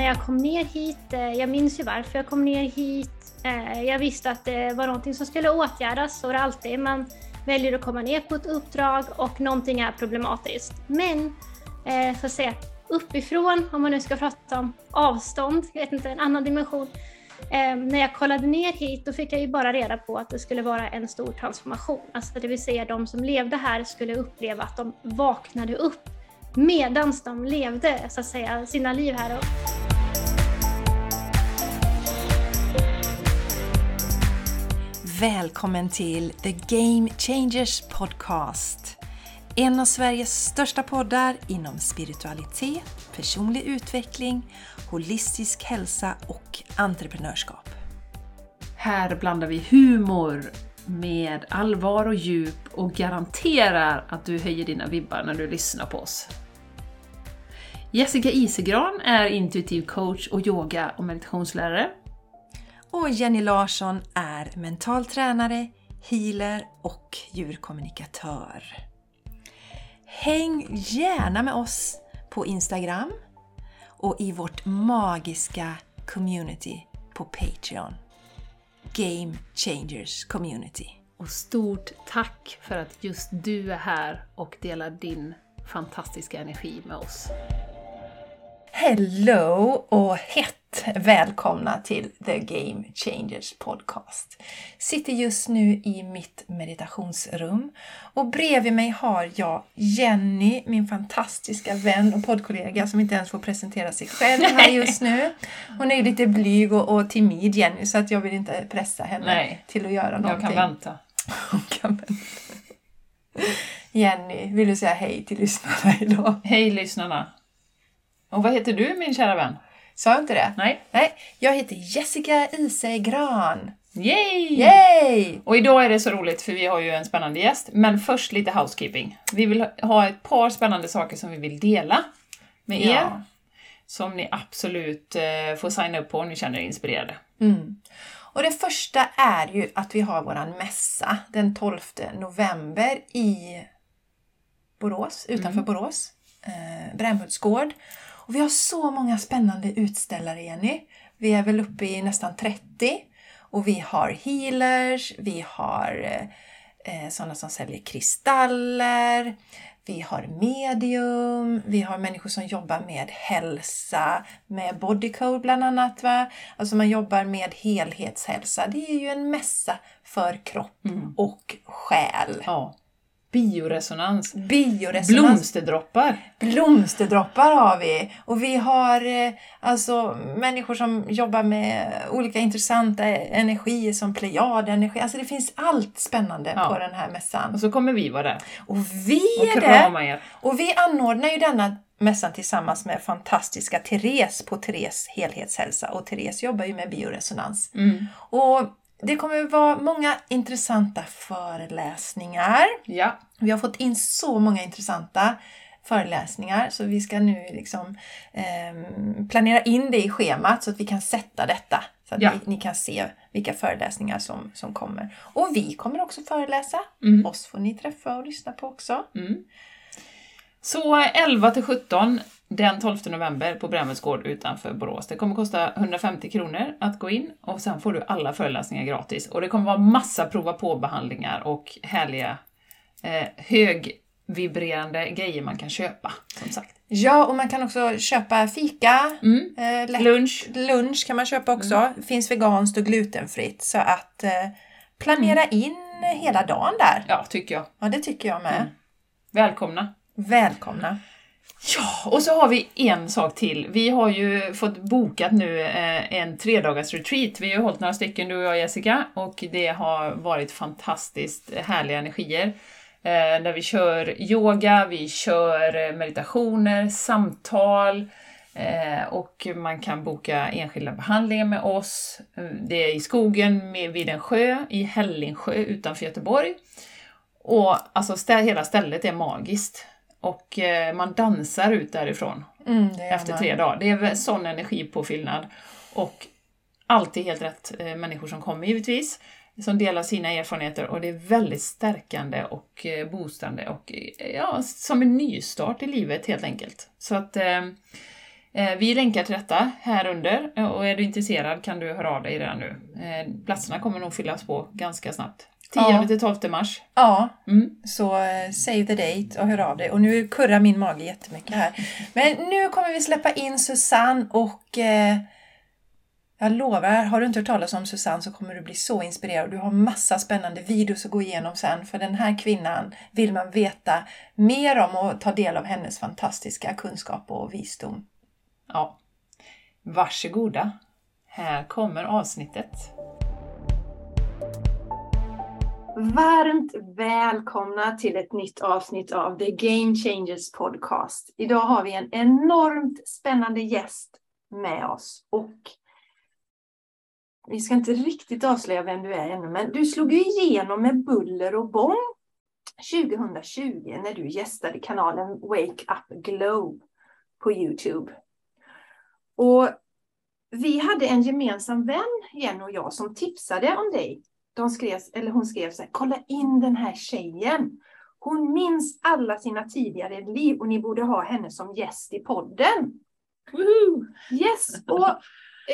när jag kom ner hit, eh, jag minns ju varför jag kom ner hit. Eh, jag visste att det var någonting som skulle åtgärdas, så är det alltid. Man väljer att komma ner på ett uppdrag och någonting är problematiskt. Men, eh, så att säga, uppifrån, om man nu ska prata om avstånd, jag vet inte, en annan dimension. När jag kollade ner hit då fick jag ju bara reda på att det skulle vara en stor transformation. Alltså det vill säga de som levde här skulle uppleva att de vaknade upp medans de levde så att säga, sina liv här. Välkommen till The Game Changers Podcast. En av Sveriges största poddar inom spiritualitet, personlig utveckling, holistisk hälsa och entreprenörskap. Här blandar vi humor med allvar och djup och garanterar att du höjer dina vibbar när du lyssnar på oss. Jessica Isegran är intuitiv coach och yoga och meditationslärare. Och Jenny Larsson är mental tränare, healer och djurkommunikatör. Häng gärna med oss på Instagram och i vårt magiska community på Patreon. Game Changers Community. Och stort tack för att just du är här och delar din fantastiska energi med oss. Hello och hett välkomna till The Game Changers Podcast. Sitter just nu i mitt meditationsrum och bredvid mig har jag Jenny, min fantastiska vän och poddkollega som inte ens får presentera sig själv här just nu. Hon är lite blyg och, och timid Jenny så att jag vill inte pressa henne Nej, till att göra någonting. Jag kan vänta. Hon kan vänta. Jenny, vill du säga hej till lyssnarna idag? Hej lyssnarna! Och vad heter du min kära vän? Sa jag inte det? Nej. Nej, jag heter Jessica Isegran. Yay! Yay! Och idag är det så roligt för vi har ju en spännande gäst, men först lite housekeeping. Vi vill ha ett par spännande saker som vi vill dela med er. Ja. Som ni absolut eh, får signa upp på om ni känner er inspirerade. Mm. Och det första är ju att vi har våran mässa den 12 november i Borås, utanför Borås, eh, Brännhults gård. Och vi har så många spännande utställare, Jenny. Vi är väl uppe i nästan 30. Och vi har healers, vi har eh, sådana som säljer kristaller, vi har medium, vi har människor som jobbar med hälsa, med bodycode bland annat. Va? Alltså man jobbar med helhetshälsa. Det är ju en mässa för kropp och själ. Ja. Bioresonans. Bioresonans. Blomsterdroppar. Blomsterdroppar har vi. Och vi har eh, alltså människor som jobbar med olika intressanta energier som plejadenergi. Alltså det finns allt spännande Ja. på den här mässan. Och så kommer vi vara där Och vi och är krama det! er. Och vi anordnar ju denna mässan tillsammans med fantastiska Therese på Therese helhetshälsa. Och Therese jobbar ju med bioresonans. Mm. Och det kommer vara många intressanta föreläsningar. Ja. Vi har fått in så många intressanta föreläsningar så vi ska nu liksom ehm, planera in det i schemat så att vi kan sätta detta. Så att Ja. ni, ni kan se vilka föreläsningar som, som kommer. Och vi kommer också föreläsa. Mm. Oss får ni träffa och lyssna på också. Mm. Så 11 till 17 den 12 november på Brännhults gård utanför Borås. Det kommer kosta 150 kronor att gå in och sen får du alla föreläsningar gratis. Och det kommer vara massa prova på-behandlingar och härliga eh, högvibrerande grejer man kan köpa, som sagt. Ja, och man kan också köpa fika. Mm. Eh, lätt- Lunch. lunch kan man köpa också. Mm. Finns veganskt och glutenfritt. Så att eh, planera Mm. in hela dagen där. Ja, tycker jag. Ja, det tycker jag med. Mm. Välkomna! Välkomna! Ja, och så har vi en sak till. Vi har ju fått bokat nu eh, en tredagars retreat. Vi har hållit några stycken, du och jag Jessica, och det har varit fantastiskt härliga energier. Eh, där vi kör yoga, vi kör eh, meditationer, samtal, och man kan boka enskilda behandlingar med oss. Det är i skogen vid en sjö, i Hällingsjö utanför Göteborg. Och alltså hela stället är magiskt. Och eh, man dansar ut därifrån Mm, efter tre dagar. Det är sån energipåfyllnad. Och alltid helt rätt eh, människor som kommer givetvis, som delar sina erfarenheter och det är väldigt stärkande och eh, boostande och ja, som en nystart i livet helt enkelt. Så att eh, vi länkar till detta här under och är du intresserad kan du höra av dig redan nu. Eh, platserna kommer nog fyllas på ganska snabbt. 10 Ja. till 12 mars. Ja, Mm. så eh, save the date och hör av dig. Och nu kurrar min mage jättemycket här. Men nu kommer vi släppa in Susanne och eh, jag lovar, har du inte hört talas om Susanne så kommer du bli så inspirerad. Du har massa spännande videos att gå igenom sen för den här kvinnan vill man veta mer om och ta del av hennes fantastiska kunskap och visdom. Ja. Varsågoda. Här kommer avsnittet. Varmt välkomna till ett nytt avsnitt av The Game Changers Podcast. Idag har vi en enormt spännande gäst med oss och vi ska inte riktigt avslöja vem du är ännu, men du slog ju igenom med buller och bång 2020 när du gästade kanalen Wake Up Glow på Youtube. Och vi hade en gemensam vän, Jenny och jag, som tipsade om dig de skrev, eller hon skrev så här, kolla in den här tjejen. Hon minns alla sina tidigare liv och ni borde ha henne som gäst i podden. Woohoo! Yes, och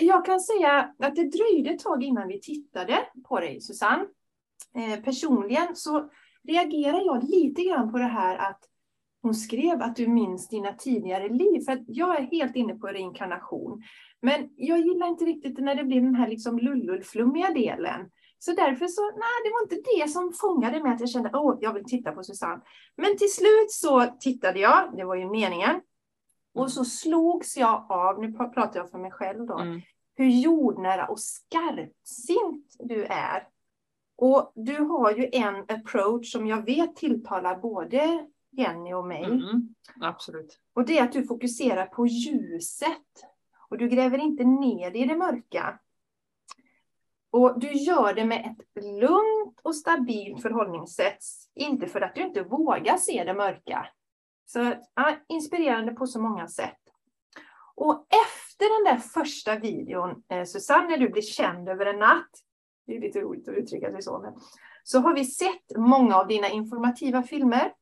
jag kan säga att det dröjde ett tag innan vi tittade på dig Susanne. Eh, personligen så reagerar jag lite grann på det här att hon skrev att du minns dina tidigare liv. För jag är helt inne på reinkarnation. Men jag gillar inte riktigt när det blir den här liksom lullullflummiga delen. Så därför så, nej, det var inte det som fångade mig att jag kände, åh, jag vill titta på Susanne. Men till slut så tittade jag, det var ju meningen. Och så slogs jag av, nu pratar jag för mig själv då, Mm. hur jordnära och skarpsint du är. Och du har ju en approach som jag vet tilltalar både Jenny och mig. Mm. Absolut. Och det är att du fokuserar på ljuset. Och du gräver inte ner dig i det mörka. Och du gör det med ett lugnt och stabilt förhållningssätt. Inte för att du inte vågar se det mörka. Så ja, inspirerande på så många sätt. Och efter den där första videon, eh, Susanne, när du blir känd över en natt. Det är lite roligt att uttrycka sig så. Men, så har vi sett många av dina informativa filmer.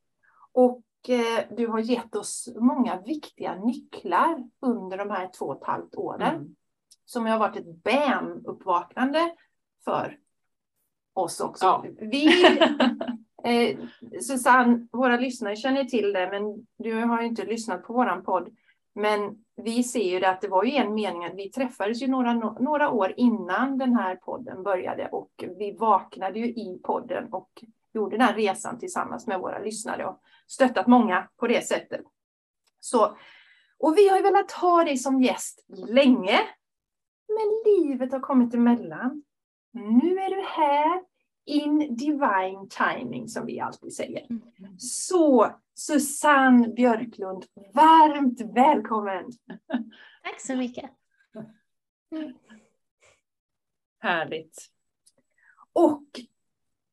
Och eh, du har gett oss många viktiga nycklar under de här två och ett halvt åren. Mm. Som har varit ett BAM-uppvaknande för oss också. Ja. Vi, eh, Susanne, våra lyssnare känner till det, men du har ju inte lyssnat på våran podd. Men vi ser ju det att det var ju en mening att vi träffades ju några, några år innan den här podden började och vi vaknade ju i podden och gjorde den resan tillsammans med våra lyssnare och stöttat många på det sättet. Så, och vi har ju velat ha dig som gäst länge, men livet har kommit emellan. Nu är du här in divine timing som vi alltid säger. Så Susanne Björklund, varmt välkommen! Tack så mycket. Härligt. Och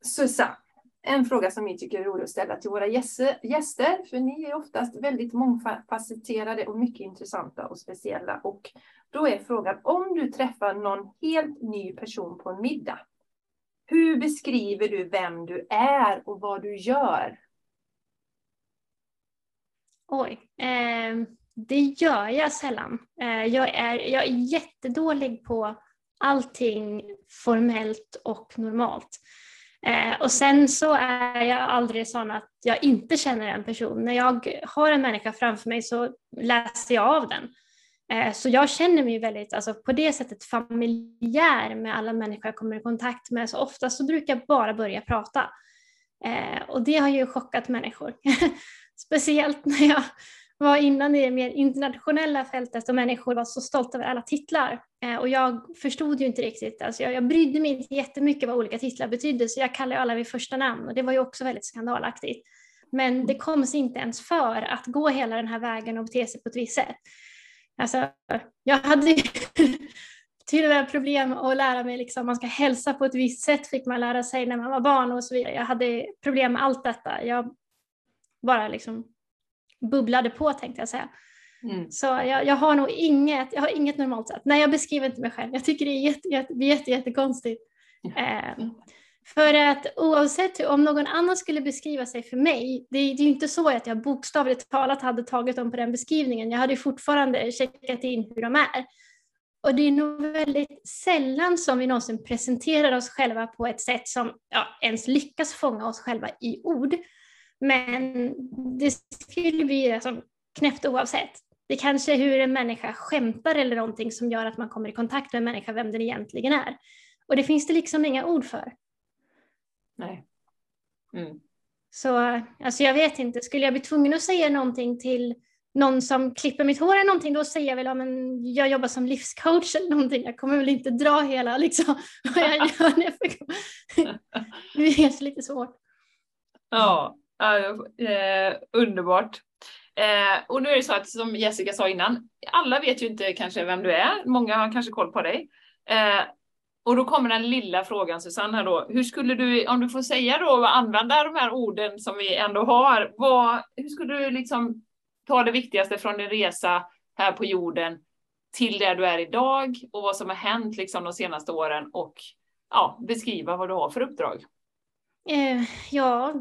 Susanne, en fråga som vi tycker är rolig att ställa till våra gäster, för ni är oftast väldigt mångfacetterade och mycket intressanta och speciella. Och då är frågan, om du träffar någon helt ny person på en middag, hur beskriver du vem du är och vad du gör? Oj. Eh, det gör jag sällan. Eh, jag, är, jag är jättedålig på allting formellt och normalt. Eh, och sen så är jag aldrig sån att jag inte känner en person. När jag har en människa framför mig så läser jag av den. Eh, så jag känner mig väldigt, alltså på det sättet familjär med alla människor jag kommer i kontakt med. Så ofta så brukar jag bara börja prata. Eh, och det har ju chockat människor. Speciellt när jag var innan i det mer internationella fältet och människor var så stolta över alla titlar. Eh, och jag förstod ju inte riktigt, alltså jag, jag brydde mig inte jättemycket vad olika titlar betydde så jag kallade alla vid första namn och det var ju också väldigt skandalaktigt. Men det kom sig inte ens för att gå hela den här vägen och bete sig på ett visst sätt. Alltså, jag hade till och med problem att lära mig liksom, man ska hälsa på ett visst sätt fick man lära sig när man var barn och så vidare. Jag hade problem med allt detta. Jag bara liksom bubblade på tänkte jag säga. Mm. Så jag, jag har nog inget, jag har inget normalt sätt. Nej, jag beskriver inte mig själv. Jag tycker det är jätte, jätte, jätte, jättekonstigt. Eh, För att oavsett om någon annan skulle beskriva sig för mig, det är, det är inte så att jag bokstavligt talat hade tagit dem på den beskrivningen. Jag hade fortfarande checkat in hur de är. Och det är nog väldigt sällan som vi någonsin presenterar oss själva på ett sätt som ja, ens lyckas fånga oss själva i ord. Men det skulle bli alltså, knäppt oavsett. Det kanske är hur en människa skämtar eller någonting som gör att man kommer i kontakt med en människa, vem den egentligen är. Och det finns det liksom inga ord för. Nej. Mm. Så alltså jag vet inte, skulle jag bli tvungen att säga någonting till någon som klipper mitt hår eller någonting, då säger jag väl om en, jag jobbar som livscoach eller någonting. Jag kommer väl inte dra hela liksom vad jag gör. Det är kanske lite svårt. Ja, eh, underbart. Eh, och nu är det så att som Jessica sa innan, alla vet ju inte kanske vem du är. Många har kanske koll på dig. Eh, och då kommer den lilla frågan Susanne här då. Hur skulle du, om du får säga då, använda de här orden som vi ändå har. Vad, hur skulle du liksom ta det viktigaste från din resa här på jorden till där du är idag och vad som har hänt liksom de senaste åren och ja, beskriva vad du har för uppdrag. Eh, ja,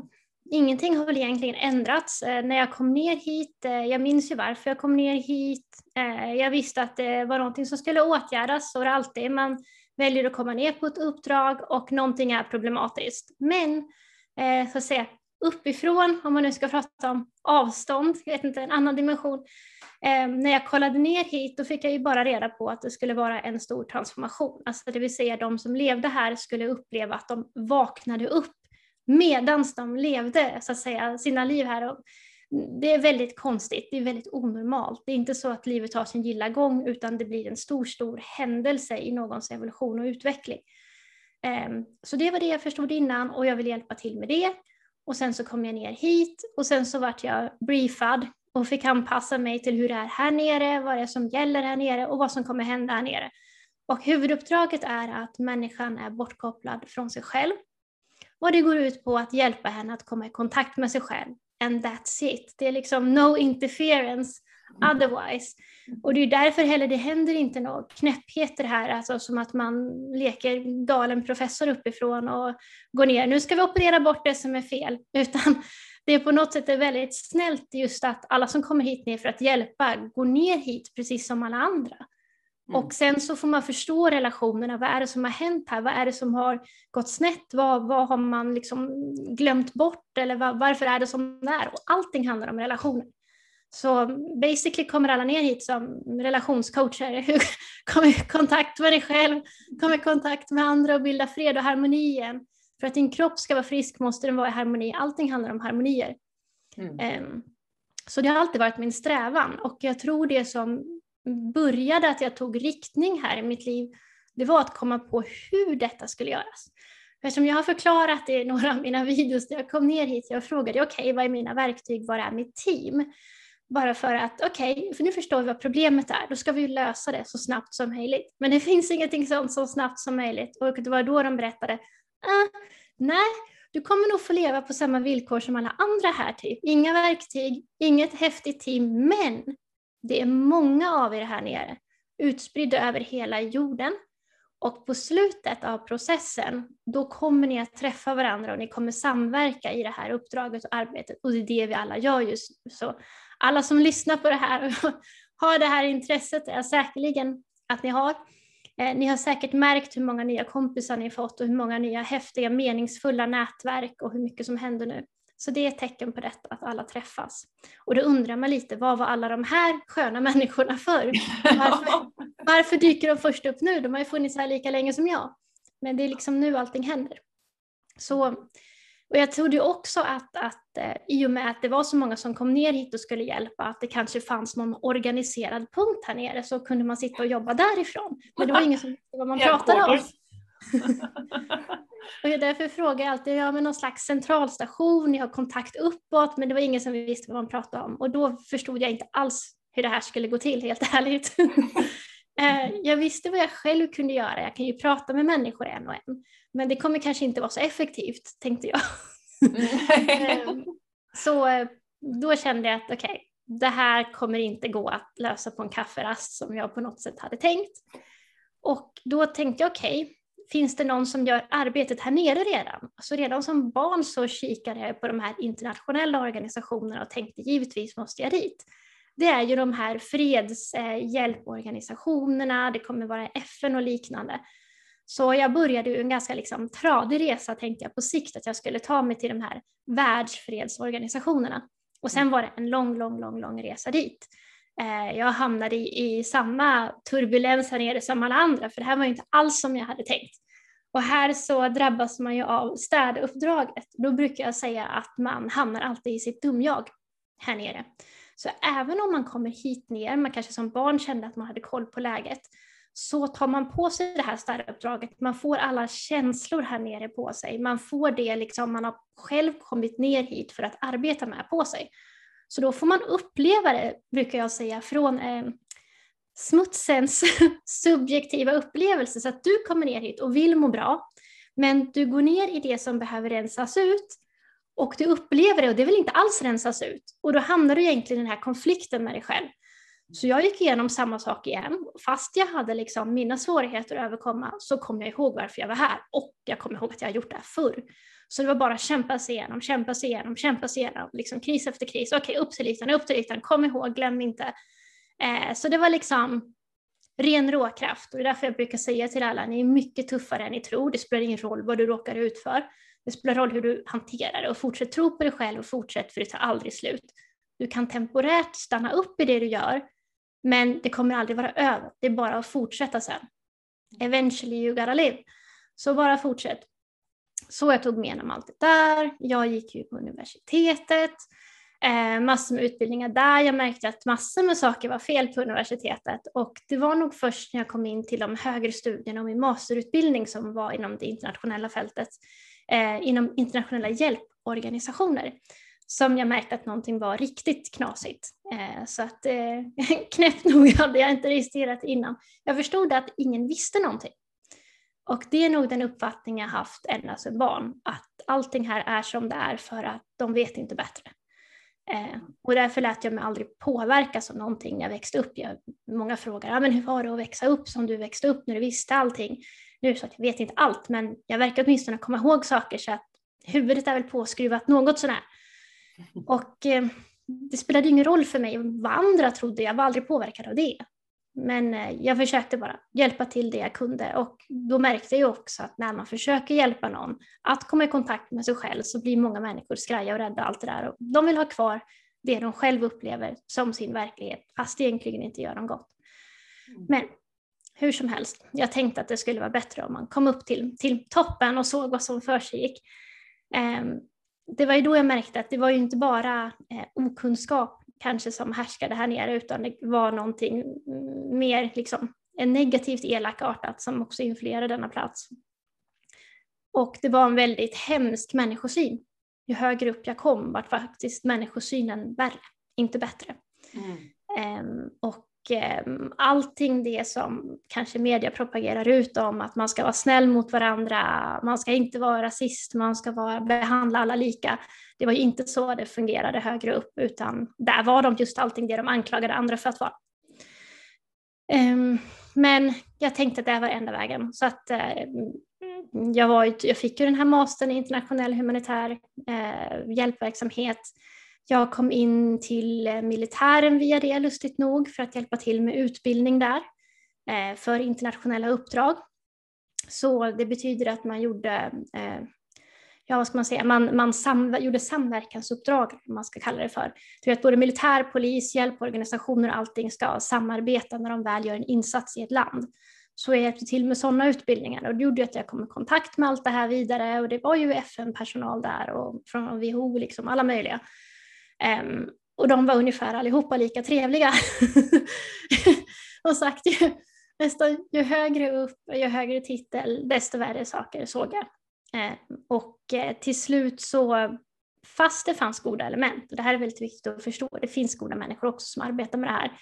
ingenting har väl egentligen ändrats. Eh, när jag kom ner hit, eh, jag minns ju varför jag kom ner hit. Eh, jag visste att det var någonting som skulle åtgärdas och det alltid man väljer att komma ner på ett uppdrag och någonting är problematiskt. Men eh, så att säga, uppifrån, om man nu ska prata om avstånd, jag vet inte, en annan dimension. Eh, när jag kollade ner hit då fick jag ju bara reda på att det skulle vara en stor transformation. Alltså det vill säga de som levde här skulle uppleva att de vaknade upp medan de levde så att säga, sina liv här. Och det är väldigt konstigt, det är väldigt onormalt. Det är inte så att livet har sin gilla gång utan det blir en stor, stor händelse i någons evolution och utveckling. Ehm, så det var det jag förstod innan och jag ville hjälpa till med det. Och sen så kom jag ner hit och sen så vart jag briefad och fick anpassa mig till hur det är här nere, vad det är som gäller här nere och vad som kommer hända här nere. Och huvuduppdraget är att människan är bortkopplad från sig själv. Och det går ut på att hjälpa henne att komma i kontakt med sig själv. And that's it. Det är liksom no interference otherwise. Och det är därför heller det händer inte några knäppheter här, alltså som att man leker galen professor uppifrån och går ner, nu ska vi operera bort det som är fel, utan det är på något sätt väldigt snällt just att alla som kommer hit ner för att hjälpa går ner hit precis som alla andra. Mm. Och sen så får man förstå relationerna, vad är det som har hänt här, vad är det som har gått snett, vad, vad har man liksom glömt bort eller var, varför är det som det är? Och allting handlar om relationer. Så basically kommer alla ner hit som relationscoacher, kom i kontakt med dig själv, kom i kontakt med andra och bilda fred och harmoni igen. För att din kropp ska vara frisk måste den vara i harmoni, allting handlar om harmonier. Mm. Um, så det har alltid varit min strävan och jag tror det som började att jag tog riktning här i mitt liv, det var att komma på hur detta skulle göras. Eftersom jag har förklarat det i några av mina videos när jag kom ner hit, jag frågade okej, okay, vad är mina verktyg, vad är mitt team? Bara för att okej, okay, för nu förstår vi vad problemet är, då ska vi lösa det så snabbt som möjligt. Men det finns ingenting sånt så snabbt som möjligt. Och det var då de berättade, ah, nej, du kommer nog få leva på samma villkor som alla andra här, typ. Inga verktyg, inget häftigt team, men det är många av er här nere, utspridda över hela jorden. Och på slutet av processen, då kommer ni att träffa varandra och ni kommer samverka i det här uppdraget och arbetet. Och det är det vi alla gör just nu. Så alla som lyssnar på det här och har det här intresset är säkerligen att ni har. Eh, ni har säkert märkt hur många nya kompisar ni har fått och hur många nya häftiga meningsfulla nätverk och hur mycket som händer nu. Så det är ett tecken på detta, att alla träffas. Och då undrar man lite, vad var alla de här sköna människorna för? Varför, varför dyker de först upp nu? De har ju funnits här lika länge som jag. Men det är liksom nu allting händer. Så, och jag trodde också att, att eh, i och med att det var så många som kom ner hit och skulle hjälpa, att det kanske fanns någon organiserad punkt här nere, så kunde man sitta och jobba därifrån. Men det var ingen som visste vad man pratade om. och därför frågar jag alltid, ja men någon slags centralstation, ni har kontakt uppåt, men det var ingen som visste vad man pratade om. Och då förstod jag inte alls hur det här skulle gå till, helt ärligt. Eh, jag visste vad jag själv kunde göra, jag kan ju prata med människor en och en, men det kommer kanske inte vara så effektivt, tänkte jag. Eh, så eh, då kände jag att okej, okay, det här kommer inte gå att lösa på en kafferast som jag på något sätt hade tänkt. Och då tänkte jag okej, okay, finns det någon som gör arbetet här nere redan? Så redan som barn så kikade jag på de här internationella organisationerna och tänkte givetvis måste jag dit. Det är ju de här fredshjälporganisationerna, det kommer vara FN och liknande. Så jag började ju en ganska liksom tradig resa tänkte jag på sikt att jag skulle ta mig till de här världsfredsorganisationerna. Och sen var det en lång, lång, lång, lång resa dit. Eh, jag hamnade i, i samma turbulens här nere som alla andra, för det här var inte alls som jag hade tänkt. Och här så drabbas man ju av städuppdraget. Då brukar jag säga att man hamnar alltid i sitt dumjag här nere. Så även om man kommer hit ner, man kanske som barn kände att man hade koll på läget, så tar man på sig det här städuppdraget. Man får alla känslor här nere på sig. Man får det liksom man har själv kommit ner hit för att arbeta med på sig. Så då får man uppleva det, brukar jag säga, från eh, smutsens subjektiva upplevelse. Så att du kommer ner hit och vill må bra, men du går ner i det som behöver rensas ut och du upplever det och det vill inte alls rensas ut. Och då hamnar du egentligen i den här konflikten med dig själv. Så jag gick igenom samma sak igen. Fast jag hade liksom mina svårigheter att överkomma så kom jag ihåg varför jag var här och jag kom ihåg att jag gjort det här förr. Så det var bara kämpa sig igenom, kämpa sig igenom, kämpa sig igenom, liksom kris efter kris. Okej, upp till ytan, upp till ytan, kom ihåg, glöm inte. Eh, så det var liksom ren råkraft och det är därför jag brukar säga till alla, ni är mycket tuffare än ni tror. Det spelar ingen roll vad du råkar ut för. Det spelar roll hur du hanterar det och fortsätt tro på dig själv och fortsätt för det tar aldrig slut. Du kan temporärt stanna upp i det du gör, men det kommer aldrig vara över. Det är bara att fortsätta sen. Eventually you gotta live. Så bara fortsätt. Så jag tog med igenom allt det där. Jag gick ju på universitetet, eh, massor med utbildningar där. Jag märkte att massor med saker var fel på universitetet och det var nog först när jag kom in till de högre studierna och min masterutbildning som var inom det internationella fältet, eh, inom internationella hjälporganisationer som jag märkte att någonting var riktigt knasigt. Eh, så att eh, knäppt nog hade jag inte registrerat innan. Jag förstod att ingen visste någonting. Och det är nog den uppfattning jag haft ända sedan barn, att allting här är som det är för att de vet inte bättre. Eh, och därför lät jag mig aldrig påverkas av någonting när jag växte upp. Jag, många frågar, ah, men hur var det att växa upp som du växte upp när du visste allting? Nu så att jag vet inte allt, men jag verkar åtminstone komma ihåg saker så att huvudet är väl påskruvat något sådär. Och eh, det spelade ingen roll för mig vad andra trodde, jag var aldrig påverkad av det. Men eh, jag försökte bara hjälpa till det jag kunde och då märkte jag också att när man försöker hjälpa någon att komma i kontakt med sig själv så blir många människor skraja och rädda allt det där och de vill ha kvar det de själv upplever som sin verklighet fast det egentligen inte gör dem gott. Mm. Men hur som helst, jag tänkte att det skulle vara bättre om man kom upp till, till toppen och såg vad som för sig gick. Um, det var ju då jag märkte att det var ju inte bara eh, okunskap kanske som härskade här nere utan det var någonting mer liksom en negativt elakartat som också influerade denna plats. Och det var en väldigt hemsk människosyn. Ju högre upp jag kom var faktiskt människosynen värre, inte bättre. Mm. Um, och Eh, allting det som kanske media propagerar ut om att man ska vara snäll mot varandra, man ska inte vara rasist, man ska vara, behandla alla lika. Det var ju inte så det fungerade högre upp utan där var de just allting det de anklagade andra för att vara. Ehm, men jag tänkte att det var enda vägen. Så att, eh, jag, var, jag fick ju den här mastern i internationell humanitär eh, hjälpverksamhet. Jag kom in till eh, militären via det, lustigt nog, för att hjälpa till med utbildning där eh, för internationella uppdrag. Så det betyder att man gjorde eh, ja, vad ska man säga, man, man samver gjorde samverkansuppdrag, om man ska kalla det för. Det att både militär, polis, hjälporganisationer och allting ska samarbeta när de väl gör en insats i ett land. Så jag hjälpte till med sådana utbildningar och det gjorde att jag kom i kontakt med allt det här vidare och det var ju FN-personal där och från WHO, liksom alla möjliga. Um, och de var ungefär allihopa lika trevliga. och sagt ju, nästan ju högre upp, ju högre titel, desto värre saker såg jag. Um, och uh, till slut så, fast det fanns goda element, och det här är väldigt viktigt att förstå, det finns goda människor också som arbetar med det här,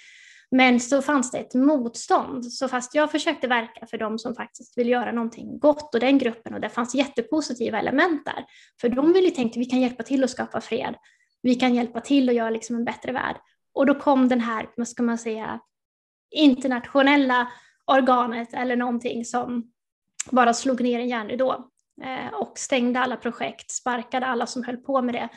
men så fanns det ett motstånd. Så fast jag försökte verka för de som faktiskt vill göra någonting gott och den gruppen och det fanns jättepositiva element där. För de ville tänka att vi kan hjälpa till att skapa fred. Vi kan hjälpa till att göra liksom en bättre värld. Och då kom den här, vad ska man säga, internationella organet eller någonting som bara slog ner en järnridå eh, och stängde alla projekt, sparkade alla som höll på med det,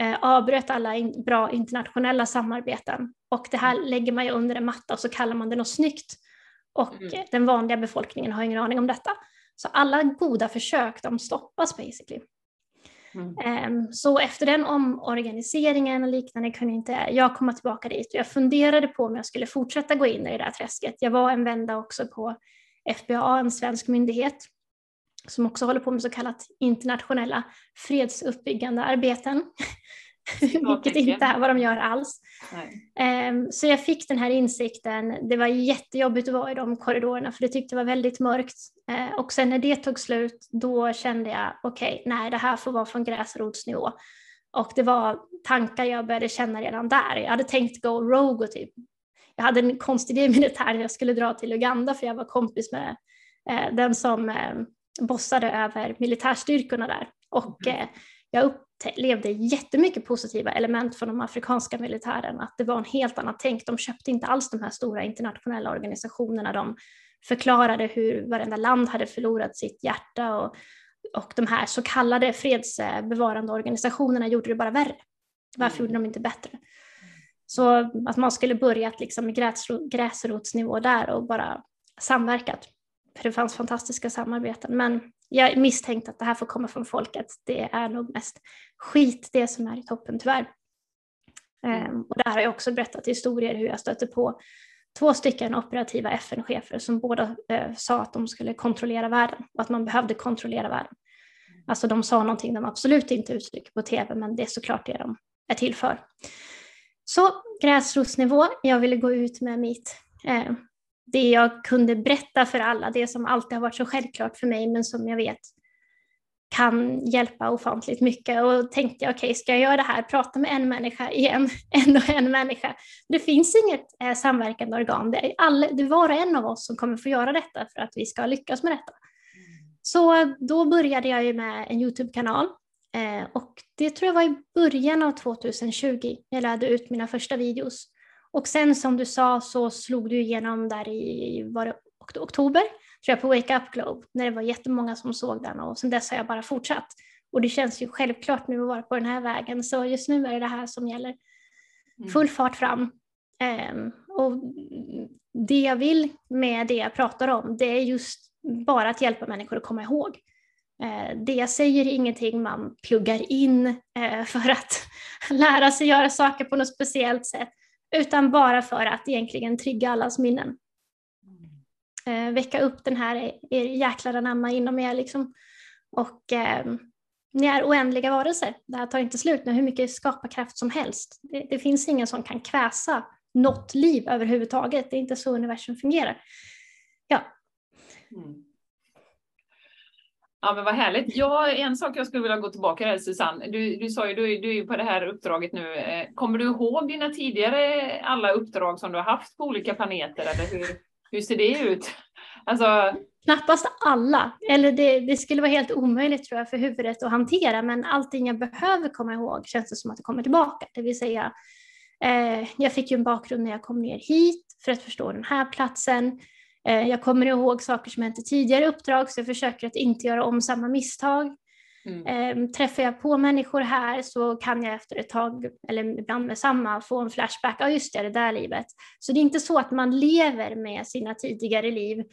eh, avbröt alla in, bra internationella samarbeten. Och det här lägger man ju under en matta och så kallar man det något snyggt. Och mm. den vanliga befolkningen har ingen aning om detta. Så alla goda försök, de stoppas basically. Mm. Ehm, så efter den omorganiseringen och liknande kunde inte jag komma tillbaka dit. Jag funderade på om jag skulle fortsätta gå in i det där träsket. Jag var en vända också på FBA, en svensk myndighet, som också håller på med så kallat internationella fredsuppbyggande arbeten. Vilket inte är vad de gör alls. Um, så jag fick den här insikten. Det var jättejobbigt att vara i de korridorerna för det tyckte jag var väldigt mörkt. Uh, och sen när det tog slut då kände jag okej, okay, nej det här får vara från gräsrotsnivå. Och det var tankar jag började känna redan där. Jag hade tänkt gå rogue och typ jag hade en konstig idé i militären, jag skulle dra till Uganda för jag var kompis med uh, den som uh, bossade över militärstyrkorna där. Och mm. jag upplevde jättemycket positiva element från de afrikanska militärerna, att det var en helt annat tänk. De köpte inte alls de här stora internationella organisationerna. De förklarade hur varenda land hade förlorat sitt hjärta och, och de här så kallade fredsbevarande organisationerna gjorde det bara värre. Varför gjorde de inte bättre? Så att man skulle börjat liksom med gräsrotsnivå där och bara samverkat. För det fanns fantastiska samarbeten. Men jag misstänkte att det här får komma från folket. Det är nog mest skit det som är i toppen tyvärr. Um, och där har jag också berättat historier hur jag stötte på två stycken operativa FN-chefer som båda uh, sa att de skulle kontrollera världen och att man behövde kontrollera världen. Alltså de sa någonting de absolut inte uttrycker på tv, men det är såklart det de är till för. Så gräsrotsnivå, jag ville gå ut med mitt eh, det jag kunde berätta för alla, det som alltid har varit så självklart för mig men som jag vet kan hjälpa ofantligt mycket. Och tänkte jag, okej, okay, ska jag göra det här, prata med en människa igen, en och en människa. Det finns inget eh, samverkande organ, det är, all, det är var och en av oss som kommer få göra detta för att vi ska lyckas med detta. Så då började jag ju med en YouTube-kanal eh, och det tror jag var i början av 2020 jag lärde ut mina första videos. Och sen som du sa så slog du igenom där i var det oktober, tror jag, på Wake Up Globe, när det var jättemånga som såg den och sen dess har jag bara fortsatt. Och det känns ju självklart nu att vara på den här vägen, så just nu är det det här som gäller. Mm. Full fart fram. Um, och det jag vill med det jag pratar om, det är just bara att hjälpa människor att komma ihåg. Uh, det jag säger är ingenting man pluggar in uh, för att lära sig göra saker på något speciellt sätt, utan bara för att egentligen trygga allas minnen. Eh, väcka upp den här er jäklar anamma inom er liksom. Och eh, ni är oändliga varelser. Det här tar inte slut med hur mycket skaparkraft som helst. Det, det, finns ingen som kan kväsa något liv överhuvudtaget. Det är inte så universum fungerar. Ja. Mm. Ja men vad härligt. Ja, en sak jag skulle vilja gå tillbaka till Susanne. Du, du sa ju, du, du är ju på det här uppdraget nu. Eh, kommer du ihåg dina tidigare alla uppdrag som du har haft på olika planeter eller hur, hur ser det ut? Alltså... Knappast alla, eller det, det, skulle vara helt omöjligt tror jag för huvudet att hantera, men allting jag behöver komma ihåg känns det som att det kommer tillbaka. Det vill säga, eh, jag fick ju en bakgrund när jag kom ner hit för att förstå den här platsen. Eh, jag kommer ihåg saker som hänt i tidigare uppdrag så jag försöker att inte göra om samma misstag. Mm. Ehm, träffar jag på människor här så kan jag efter ett tag, eller ibland med samma, få en flashback. Ja, just det, det där livet. Så det är inte så att man lever med sina tidigare liv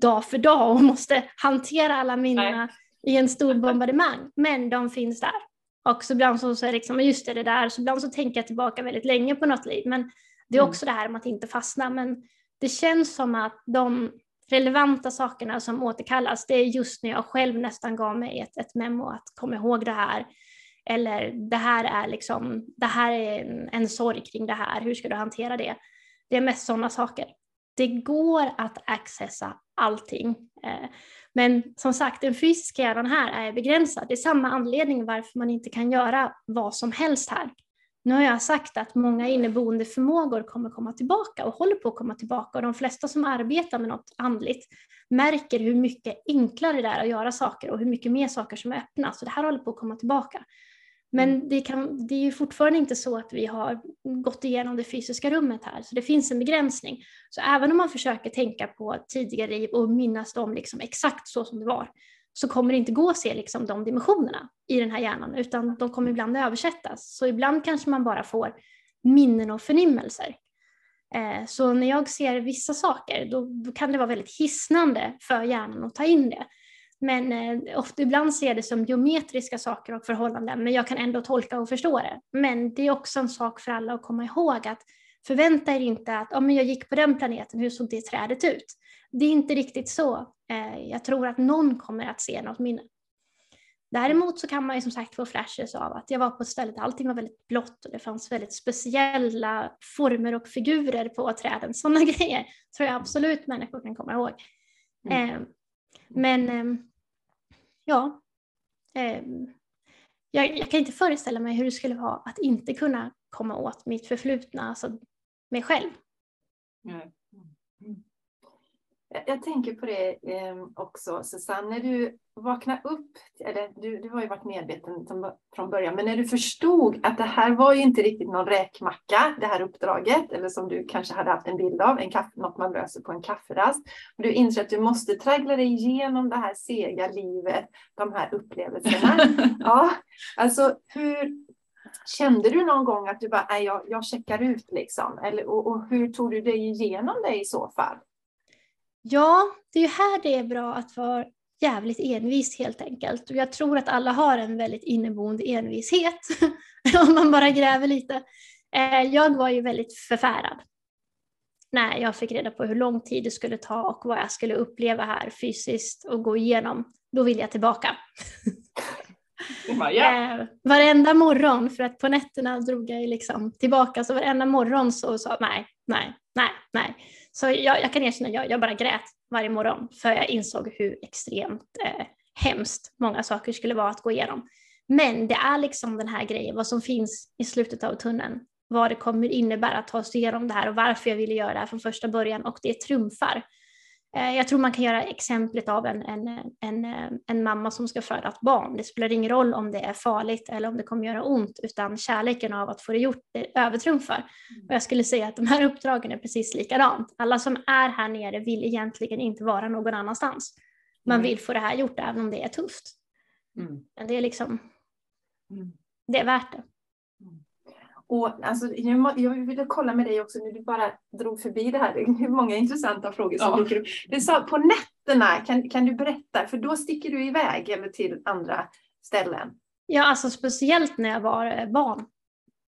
dag för dag och måste hantera alla minnena i en stor bombardemang. Men de finns där. Och så ibland så, det liksom, just det, det där. Så ibland så tänker jag tillbaka väldigt länge på något liv. Men det är mm. också mm. det här med att inte fastna. Men det känns som att de relevanta sakerna som återkallas, det är just när jag själv nästan gav mig ett, ett memo att kom ihåg det här. Eller det här är liksom, det här är en, en sorg kring det här, hur ska du hantera det? Det är mest sådana saker. Det går att accessa allting. Eh, men som sagt, den fysiska hjärnan här är begränsad. Det är samma anledning varför man inte kan göra vad som helst här. Nu har jag sagt att många inneboende förmågor kommer komma tillbaka och håller på att komma tillbaka och de flesta som arbetar med något andligt märker hur mycket enklare det är att göra saker och hur mycket mer saker som är öppna. Så det här håller på att komma tillbaka. Men Mm. det, kan, det är ju fortfarande inte så att vi har gått igenom det fysiska rummet här, så det finns en begränsning. Så även om man försöker tänka på tidigare liv och minnas dem liksom exakt så som det var, så kommer det inte gå att se liksom de dimensionerna i den här hjärnan, utan de kommer ibland översättas. Så ibland kanske man bara får minnen och förnimmelser. Eh, Så när jag ser vissa saker, då, då kan det vara väldigt hisnande för hjärnan att ta in det. Men eh, ofta, ibland ser jag det som geometriska saker och förhållanden, men jag kan ändå tolka och förstå det. Men det är också en sak för alla att komma ihåg att förvänta er inte att men jag gick på den planeten, hur såg det trädet ut? Det är inte riktigt så. Eh, jag tror att någon kommer att se något minne. Däremot så kan man ju som sagt få flashes av att jag var på ett ställe där allting var väldigt blått och det fanns väldigt speciella former och figurer på träden. Sådana grejer tror jag absolut människor kan komma ihåg. Mm. Eh, men eh, ja, eh, jag, jag kan inte föreställa mig hur det skulle vara att inte kunna komma åt mitt förflutna, alltså mig själv. Jag- Jag tänker på det eh, också, Susanne, när du vaknade upp, eller du, du har ju varit medveten från början, men när du förstod att det här var ju inte riktigt någon räkmacka, det här uppdraget, eller som du kanske hade haft en bild av, en kaffe, något man löser på en kafferast, och du inser att du måste traggla dig igenom det här sega livet, de här upplevelserna. ja, alltså hur, Kände du någon gång att du bara, nej, jag, jag checkar ut liksom? Eller, och, och hur tog du dig igenom det i så fall? Ja, det är ju här det är bra att vara jävligt envis helt enkelt. Och jag tror att alla har en väldigt inneboende envishet om man bara gräver lite. Eh, jag var ju väldigt förfärad när jag fick reda på hur lång tid det skulle ta och vad jag skulle uppleva här fysiskt och gå igenom. Då vill jag tillbaka. Bara, ja. Eh, varenda morgon, för att på nätterna drog jag liksom tillbaka, så varenda morgon så sa nej, nej, nej, nej. Så jag, jag kan erkänna, jag, jag bara grät varje morgon, för jag insåg hur extremt eh, hemskt många saker skulle vara att gå igenom. Men det är liksom den här grejen, vad som finns i slutet av tunneln, vad det kommer innebära att ta sig igenom det här och varför jag ville göra det här från första början och det trumfar. Eh, Jag tror man kan göra exemplet av en, en, en, eh, en mamma som ska föda ett barn. Det spelar ingen roll om det är farligt eller om det kommer göra ont, utan kärleken av att få det gjort det övertrumfar. Och jag skulle säga att de här uppdragen är precis likadant. Alla som är här nere vill egentligen inte vara någon annanstans. Man vill få det här gjort även om det är tufft. Mm. Men det är liksom, Mm. det är värt det. Och alltså, jag, ville kolla med dig också när du bara drog förbi det här. Är många intressanta frågor som Ja. dyker upp. Du sa på nätterna, kan, kan du berätta? För då sticker du iväg eller till andra ställen. Ja, alltså speciellt när jag var eh, barn.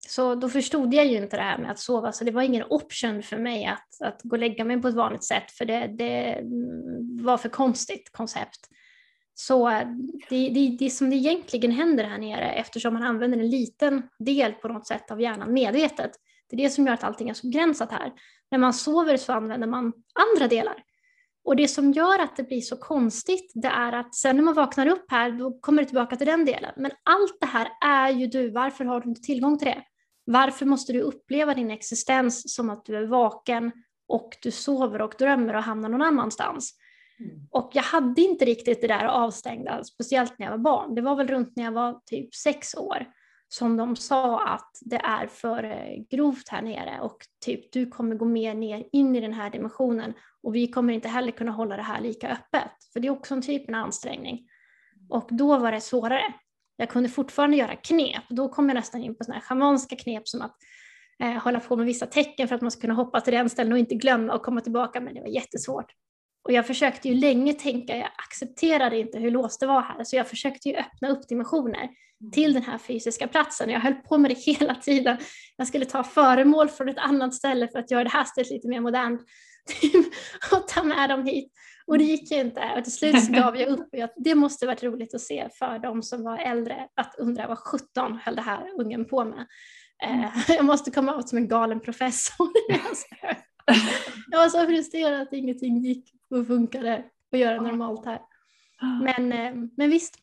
Så då förstod jag ju inte det här med att sova, så det var ingen option för mig att, att gå och lägga mig på ett vanligt sätt, för det, det mm, var för konstigt koncept. Så det, det, det som det egentligen händer här nere, eftersom man använder en liten del på något sätt av hjärnan medvetet, det är det som gör att allting är så begränsat här. När man sover så använder man andra delar. Och det som gör att det blir så konstigt, det är att sen när man vaknar upp här, då kommer det tillbaka till den delen. Men allt det här är ju du, varför har du inte tillgång till det? Varför måste du uppleva din existens som att du är vaken och du sover och drömmer och hamnar någon annanstans? Mm. Och jag hade inte riktigt det där avstängda, speciellt när jag var barn. Det var väl runt när jag var typ sex år som de sa att det är för eh, grovt här nere och typ du kommer gå mer ner in i den här dimensionen och vi kommer inte heller kunna hålla det här lika öppet. För det är också en typ av ansträngning. Och då var det svårare. Jag kunde fortfarande göra knep. Då kom jag nästan in på sådana här schamanska knep som att eh, hålla på med vissa tecken för att man ska kunna hoppa till den ställen och inte glömma och komma tillbaka. Men det var jättesvårt. Och jag försökte ju länge tänka, jag accepterade inte hur låst det var här. Så jag försökte ju öppna upp dimensioner till den här fysiska platsen. Jag höll på med det hela tiden. Jag skulle ta föremål från ett annat ställe för att göra det här stället lite mer modernt. och ta med dem hit. Och det gick ju inte. Och till slut så gav jag upp. Jag, det måste varit roligt att se för de som var äldre att undra vad 17 höll det här ungen på med. Eh, jag måste komma ut som en galen professor. Jag var så frustrerad att ingenting gick och funkade att göra normalt här. Men, eh, men visst,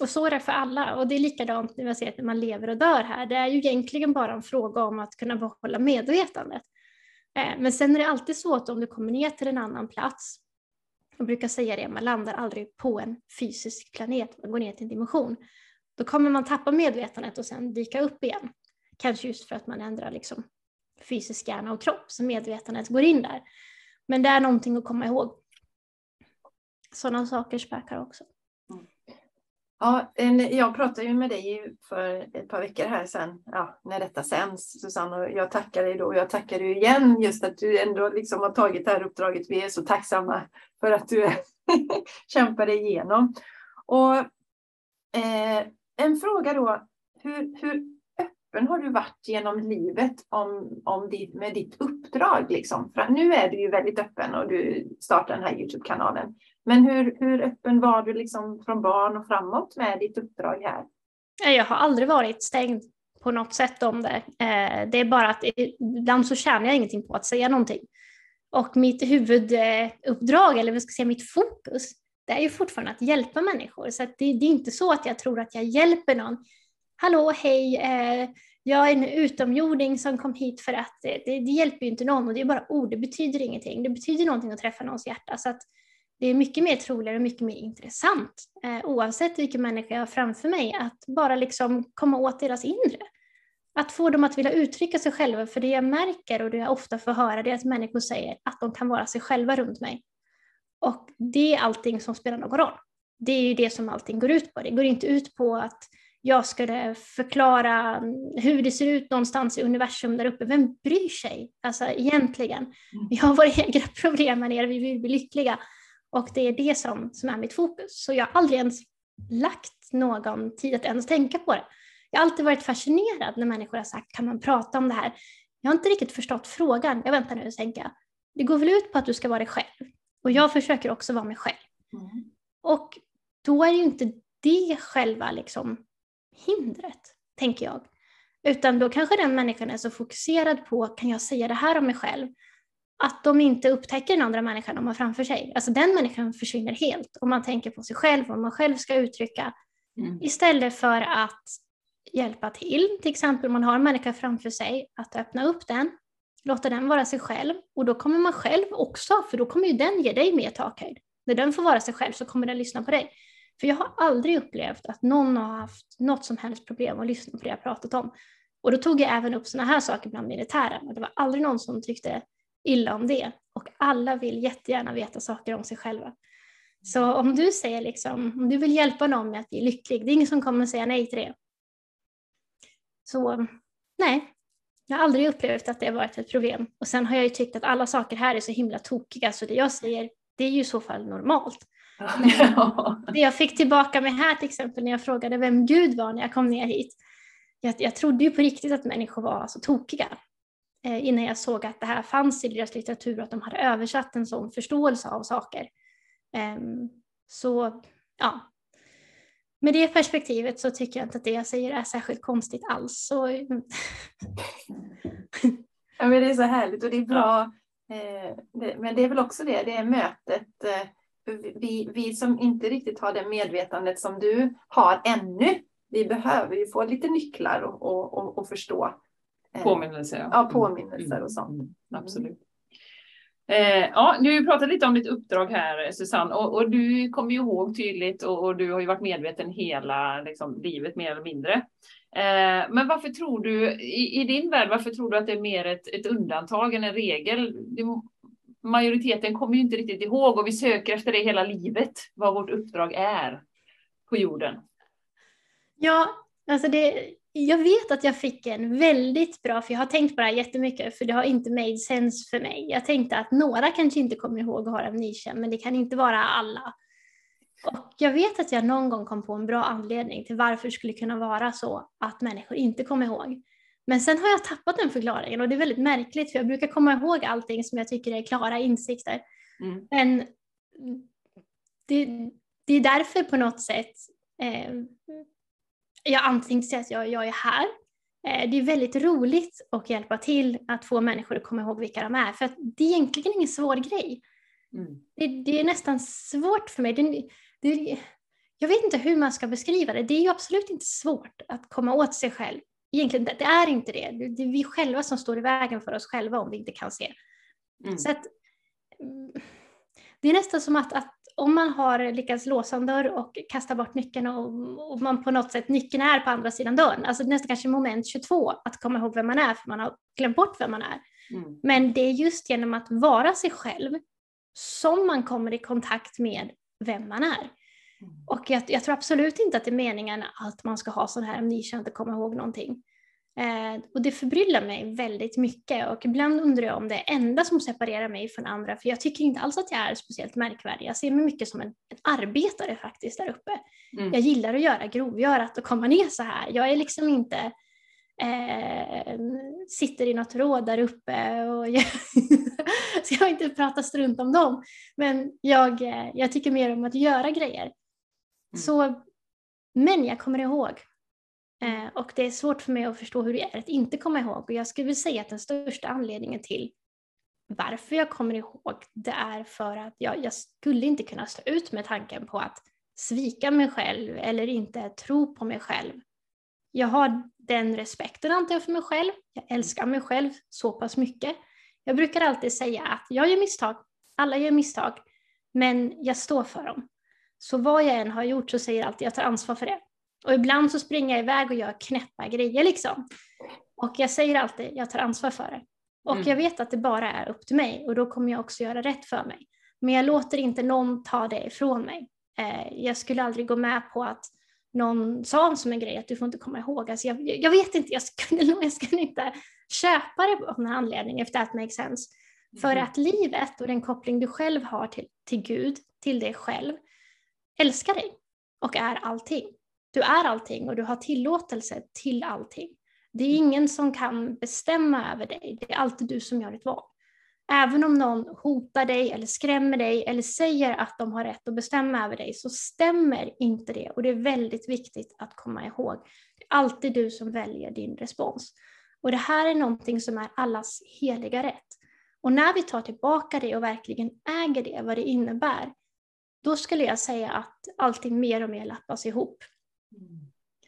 och så är det för alla. Och det är likadant när jag ser att när man lever och dör här. Det är ju egentligen bara en fråga om att kunna behålla medvetandet. Eh, Men sen är det alltid så att om du kommer ner till en annan plats, jag brukar säga det, man landar aldrig på en fysisk planet, man går ner till en dimension. då kommer man tappa medvetandet och sen dyka upp igen. Kanske just för att man ändrar liksom fysisk hjärna och kropp, så medvetandet går in där. Men det är någonting att komma ihåg. Sådana saker spökar också. Ja, en, jag pratade ju med dig för ett par veckor här sen, ja, när detta sänds, Susanne, och jag tackar dig då och jag tackar dig igen just att du ändå liksom har tagit det här uppdraget. Vi är så tacksamma för att du kämpar dig igenom. Och eh, en fråga då, hur, hur öppen har du varit genom livet om, om ditt, med ditt uppdrag? Liksom? För nu är du ju väldigt öppen och du startar den här Youtube-kanalen. Men hur, hur öppen var du liksom från barn och framåt med ditt uppdrag här? Jag har aldrig varit stängd på något sätt om det. Eh, det är bara att ibland så tjänar jag ingenting på att säga någonting. Och mitt huvuduppdrag, eller vad ska jag säga, mitt fokus, det är ju fortfarande att hjälpa människor. Så det, det, är inte så att jag tror att jag hjälper någon. Hallå, hej, eh, jag är en utomjording som kom hit för att det, det, det, hjälper ju inte någon och det är bara ord, det betyder ingenting. Det betyder någonting att träffa någons hjärta. Så att det är mycket mer troligare och mycket mer intressant, eh, oavsett vilken människa jag har framför mig, att bara liksom komma åt deras inre. Att få dem att vilja uttrycka sig själva, för det jag märker och det jag ofta får höra det är att människor säger att de kan vara sig själva runt mig. Och det är allting som spelar någon roll. Det är ju det som allting går ut på. Det går inte ut på att jag skulle förklara hur det ser ut någonstans i universum där uppe. Vem bryr sig? Alltså egentligen. Mm. Vi har våra egna problem här nere, vi vill bli lyckliga. Och det är det som, som är mitt fokus. Så jag har aldrig ens lagt någon tid att ens tänka på det. Jag har alltid varit fascinerad när människor har sagt, kan man prata om det här? Jag har inte riktigt förstått frågan. Jag väntar nu och tänker, det går väl ut på att du ska vara dig själv. Och jag försöker också vara mig själv. Mm. Och då är ju inte det själva liksom hindret, tänker jag. Utan då kanske den människan är så fokuserad på, kan jag säga det här om mig själv? Att de inte upptäcker den andra människan de har framför sig. Alltså den människan försvinner helt om man tänker på sig själv, vad man själv ska uttrycka. Mm. Istället för att hjälpa till, till exempel om man har en människa framför sig, att öppna upp den, låta den vara sig själv och då kommer man själv också, för då kommer ju den ge dig mer takhöjd. När den får vara sig själv så kommer den lyssna på dig. För jag har aldrig upplevt att någon har haft något som helst problem att lyssna på det jag pratat om. Och då tog jag även upp sådana här saker bland militären och det var aldrig någon som tyckte illa om det. Och alla vill jättegärna veta saker om sig själva. Så om du säger liksom, om du vill hjälpa någon med att bli lycklig, det är ingen som kommer säga nej till det. Så nej, jag har aldrig upplevt att det har varit ett problem. Och sen har jag ju tyckt att alla saker här är så himla tokiga så det jag säger, det är ju i så fall normalt. Ja. Det jag fick tillbaka med här till exempel när jag frågade vem Gud var när jag kom ner hit. Jag, jag trodde ju på riktigt att människor var så tokiga eh, innan jag såg att det här fanns i deras litteratur och att de hade översatt en sån förståelse av saker. Eh, så ja, med det perspektivet så tycker jag inte att det jag säger är särskilt konstigt alls. Så... ja, men det är så härligt och det är bra. Eh, det, men det är väl också det, det är mötet eh, vi, vi som inte riktigt har det medvetandet som du har ännu, vi behöver ju få lite nycklar och, och, och, och förstå. Eh, påminnelser. Ja, ja påminnelser och sånt. Mm, absolut. Eh, ja, du har ju pratat lite om ditt uppdrag här Susanne och, och du kommer ju ihåg tydligt och, och, du har ju varit medveten hela liksom, livet mer eller mindre. Eh, men varför tror du, i, i, din värld, varför tror du att det är mer ett, ett undantag än en regel? Det majoriteten kommer ju inte riktigt ihåg och vi söker efter det hela livet, vad vårt uppdrag är på jorden. Ja, alltså det, jag vet att jag fick en väldigt bra, för jag har tänkt på det här jättemycket, för det har inte made sense för mig. Jag tänkte att några kanske inte kommer ihåg och har amnesia, men det kan inte vara alla. Och jag vet att jag någon gång kom på en bra anledning till varför det skulle kunna vara så att människor inte kommer ihåg. Men sen har jag tappat den förklaringen och det är väldigt märkligt för jag brukar komma ihåg allting som jag tycker är klara insikter. Mm. Men det, det, är därför på något sätt eh, jag antingen säger att jag, jag är här. Eh, det är väldigt roligt att hjälpa till att få människor att komma ihåg vilka de är för det är egentligen ingen svår grej. Mm. Det, det, är nästan svårt för mig. Det, det, jag vet inte hur man ska beskriva det. Det är ju absolut inte svårt att komma åt sig själv egentligen, det är inte det. Det är vi själva som står i vägen för oss själva om vi inte kan se. Mm. Så att, det är nästan som att, att om man har lyckats låsa en dörr och kasta bort nyckeln och, och, man på något sätt, nyckeln är på andra sidan dörren, alltså nästan kanske moment 22, att komma ihåg vem man är för man har glömt bort vem man är. Mm. Men det är just genom att vara sig själv som man kommer i kontakt med vem man är. Och jag, jag, tror absolut inte att det är meningen att man ska ha sån här amnesia och inte komma ihåg någonting. Eh, och det förbryllar mig väldigt mycket och ibland undrar jag om det är enda som separerar mig från andra, för jag tycker inte alls att jag är speciellt märkvärdig. Jag ser mig mycket som en, en arbetare faktiskt där uppe. Mm. Jag gillar att göra grovgörat och komma ner så här. Jag är liksom inte eh, sitter i något råd där uppe och jag, så jag vill inte prata strunt om dem. Men jag, eh, jag tycker mer om att göra grejer. Mm. Så, men jag kommer ihåg Eh, och det är svårt för mig att förstå hur det är att inte komma ihåg. Och jag skulle vilja säga att den största anledningen till varför jag kommer ihåg det är för att jag, jag skulle inte kunna stå ut med tanken på att svika mig själv eller inte tro på mig själv. Jag har den respekten antar jag för mig själv. Jag älskar mig själv så pass mycket. Jag brukar alltid säga att jag gör misstag, alla gör misstag, men jag står för dem. Så vad jag än har gjort så säger jag alltid jag tar ansvar för det. Och ibland så springer jag iväg och gör knäppa grejer liksom. Och jag säger alltid, jag tar ansvar för det. Och mm. jag vet att det bara är upp till mig och då kommer jag också göra rätt för mig. Men jag låter inte någon ta det ifrån mig. Eh, jag skulle aldrig gå med på att någon sa som en grej att du får inte komma ihåg. Alltså jag, jag vet inte, jag skulle, jag skulle inte köpa det av någon anledning, if that makes sense. Mm. För att livet och den koppling du själv har till, till Gud, till dig själv, älskar dig och är allting. Du är allting och du har tillåtelse till allting. Det är ingen som kan bestämma över dig. Det är alltid du som gör ditt val. Även om någon hotar dig eller skrämmer dig eller säger att de har rätt att bestämma över dig så stämmer inte det. Och det är väldigt viktigt att komma ihåg. Det är alltid du som väljer din respons. Och det här är någonting som är allas heliga rätt. Och när vi tar tillbaka det och verkligen äger det, vad det innebär, då skulle jag säga att allting mer och mer lappas ihop.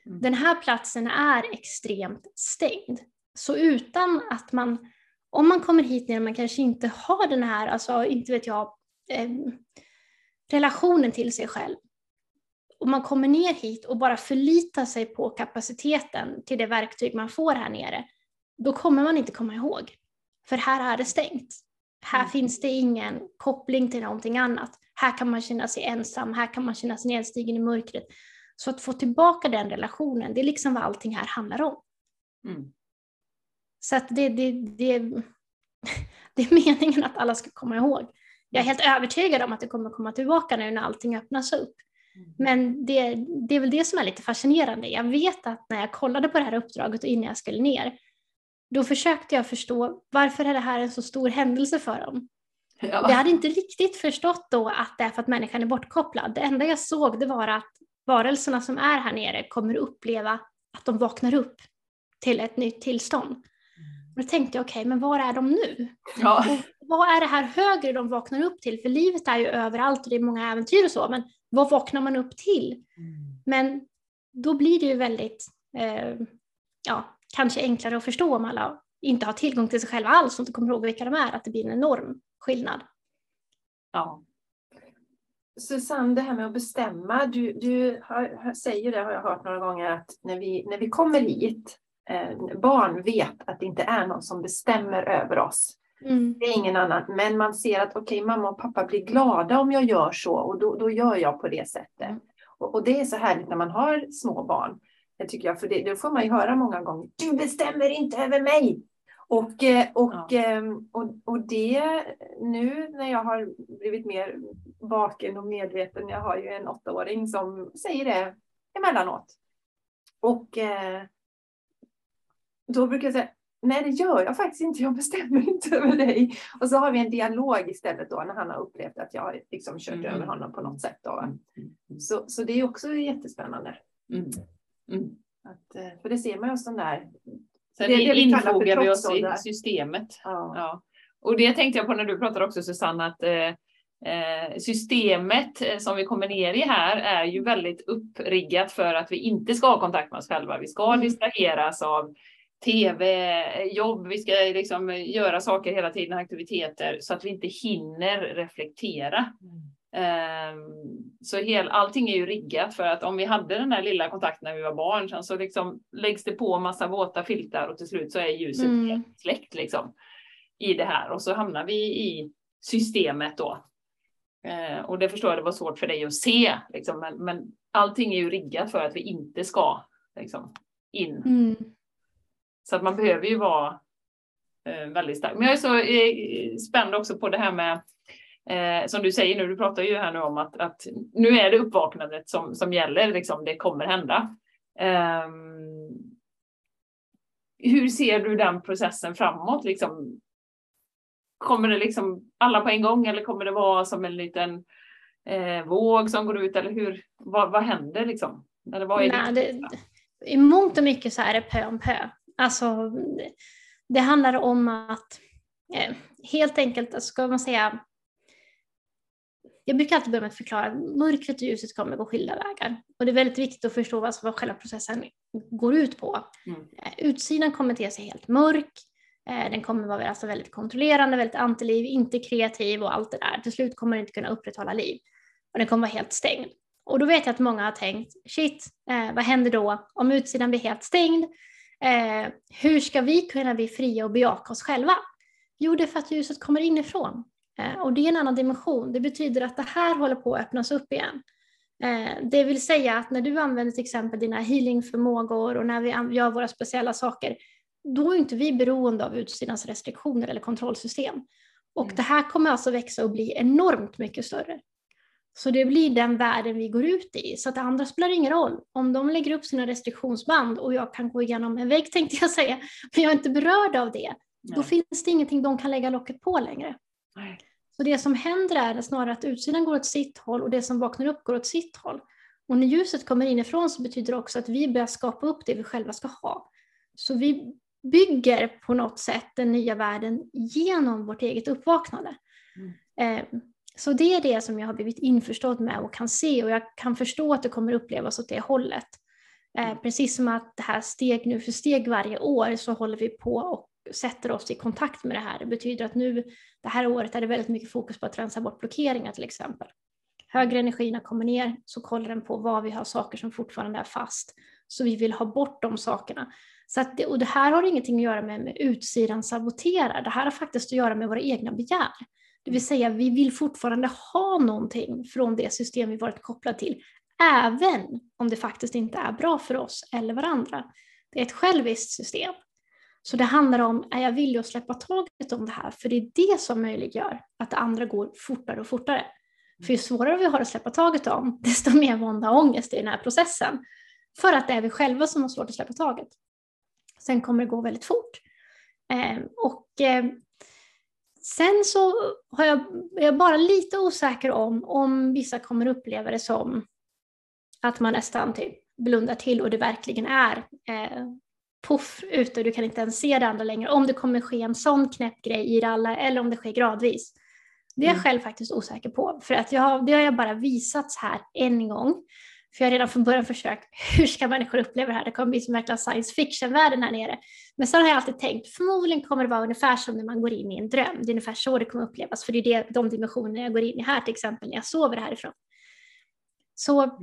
Mm. Den här platsen är extremt stängd. Så utan att man, om man kommer hit ner och man kanske inte har den här, alltså inte vet jag, eh, relationen till sig själv. Och man kommer ner hit och bara förlitar sig på kapaciteten till det verktyg man får här nere, då kommer man inte komma ihåg. För här är det stängt. Här mm. finns det ingen koppling till någonting annat. Här kan man känna sig ensam, här kan man känna sig nedstigen i mörkret. Så att få tillbaka den relationen, det är liksom vad allting här handlar om. Mm. Så att det, det, det, det är meningen att alla ska komma ihåg. Jag är helt övertygad om att det kommer komma tillbaka nu när allting öppnas upp. Mm. Men det, det är väl det som är lite fascinerande. Jag vet att när jag kollade på det här uppdraget och innan jag skulle ner, då försökte jag förstå varför är det här en så stor händelse för dem? Ja. Jag hade inte riktigt förstått då att det är för att människan är bortkopplad. Det enda jag såg det var att varelserna som är här nere kommer uppleva att de vaknar upp till ett nytt tillstånd. Och då tänkte jag, okej, okay, men var är de nu? Ja. vad är det här högre de vaknar upp till? För livet är ju överallt och det är många äventyr och så, men vad vaknar man upp till? Mm. Men då blir det ju väldigt, eh, ja, kanske enklare att förstå om alla inte har tillgång till sig själva alls och inte kommer ihåg vilka de är, att det blir en enorm skillnad. Ja, Susanne, det här med att bestämma. Du, du har, säger det, har jag hört några gånger, att när vi, när vi kommer hit, eh, barn vet att det inte är någon som bestämmer över oss. Mm. Det är ingen annan, men man ser att okej, okay, mamma och pappa blir glada om jag gör så och då, då gör jag på det sättet. Mm. Och, och, det är så härligt när man har små barn. Det tycker jag, för det, det får man ju höra många gånger. Du bestämmer inte över mig! Och, eh, och, ja. Ehm, och, och det nu när jag har blivit mer vaken och medveten, jag har ju en åttaåring som säger det emellanåt. Och eh, då brukar jag säga, nej det gör jag faktiskt inte, jag bestämmer inte över dig. Och så har vi en dialog istället då när han har upplevt att jag har liksom kört mm. över honom på något sätt. Då. Mm. Så, så det är också jättespännande. Mm. mm. Att, eh, för det ser man ju hos de där Sen det, det infogar vi oss i systemet. Ja. ja. Och det tänkte jag på när du pratade också Susanne, att eh, eh systemet eh, som vi kommer ner i här är ju väldigt uppriggat för att vi inte ska ha kontakt med oss själva. Vi ska mm. distraheras av tv, jobb, vi ska liksom göra saker hela tiden, aktiviteter, så att vi inte hinner reflektera. Mm. Så hel, allting är ju riggat för att om vi hade den där lilla kontakten när vi var barn, sen så liksom läggs det på massa våta filtar och till slut så är ljuset mm. helt släckt liksom i det här och så hamnar vi i systemet då. Eh, och det förstår jag, det var svårt för dig att se, liksom, men, men allting är ju riggat för att vi inte ska liksom, in. Mm. Så att man behöver ju vara eh, väldigt stark. Men jag är så eh, spänd också på det här med Eh, som du säger nu, du pratar ju här nu om att, att nu är det uppvaknandet som, som gäller, liksom, det kommer hända. Eh, hur ser du den processen framåt? Liksom, kommer det liksom alla på en gång eller kommer det vara som en liten eh, våg som går ut eller hur, vad, vad händer liksom? Eller vad är Nej, det, I mångt och mycket så är det pö om pö. Alltså, det handlar om att eh, helt enkelt, ska man säga, jag brukar alltid börja med att förklara att mörkret och ljuset kommer gå skilda vägar. Och det är väldigt viktigt att förstå vad, vad själva processen går ut på. Mm. Eh, utsidan kommer te sig helt mörk, eh, den kommer vara alltså väldigt kontrollerande, väldigt antiliv, inte kreativ och allt det där. Till slut kommer den inte kunna upprätthålla liv. Och den kommer vara helt stängd. Och då vet jag att många har tänkt, shit, eh, vad händer då om utsidan blir helt stängd? Eh, hur ska vi kunna bli fria och bejaka oss själva? Jo, det är för att ljuset kommer inifrån. Eh, och det är en annan dimension. Det betyder att det här håller på att öppnas upp igen. Eh, det vill säga att när du använder till exempel dina healingförmågor och när vi gör våra speciella saker, då är inte vi beroende av utsidans restriktioner eller kontrollsystem. Och mm. det här kommer alltså växa och bli enormt mycket större. Så det blir den världen vi går ut i. Så att det andra spelar ingen roll. Om de lägger upp sina restriktionsband och jag kan gå igenom en vägg tänkte jag säga, men jag är inte berörd av det, Nej. då finns det ingenting de kan lägga locket på längre. Nej. Så det som händer är snarare att utsidan går åt sitt håll och det som vaknar upp går åt sitt håll. Och när ljuset kommer inifrån så betyder det också att vi börjar skapa upp det vi själva ska ha. Så vi bygger på något sätt den nya världen genom vårt eget uppvaknande. Mm. Eh, så det är det som jag har blivit införstådd med och kan se och jag kan förstå att det kommer upplevas åt det hållet. Eh, mm. precis som att det här steg nu för steg varje år så håller vi på och sätter oss i kontakt med det här. Det betyder att nu, det här året är det väldigt mycket fokus på att rensa bort blockeringar till exempel. Högre energierna kommer ner så kollar den på vad vi har saker som fortfarande är fast. Så vi vill ha bort de sakerna. Så att det, och det här har ingenting att göra med, med utsidan saboterar, det här har faktiskt att göra med våra egna begär. Det vill säga vi vill fortfarande ha någonting från det system vi varit kopplade till, även om det faktiskt inte är bra för oss eller varandra. Det är ett själviskt system. Så det handlar om, är jag villig att släppa taget om det här? För det är det som möjliggör att det andra går fortare och fortare. För ju svårare vi har att släppa taget om, desto mer vånda och ångest i den här processen. För att det är vi själva som har svårt att släppa taget. Sen kommer det gå väldigt fort. Eh, och eh, sen så har jag, jag bara lite osäker om, om vissa kommer uppleva det som att man nästan typ blundar till och det verkligen är eh, puff ute och du kan inte ens se det andra längre. Om det kommer ske en sån knäpp grej i det alla eller om det sker gradvis. Det är jag mm. själv faktiskt osäker på. För att jag, det har jag bara visats här en gång. För jag har redan från början försökt, hur ska människor uppleva det här? Det kommer bli som verkligen science fiction-världen här nere. Men sen har jag alltid tänkt, förmodligen kommer det vara ungefär som när man går in i en dröm. Det är ungefär så det kommer upplevas, för det är det, de dimensioner jag går in i här, till exempel när jag sover härifrån. Så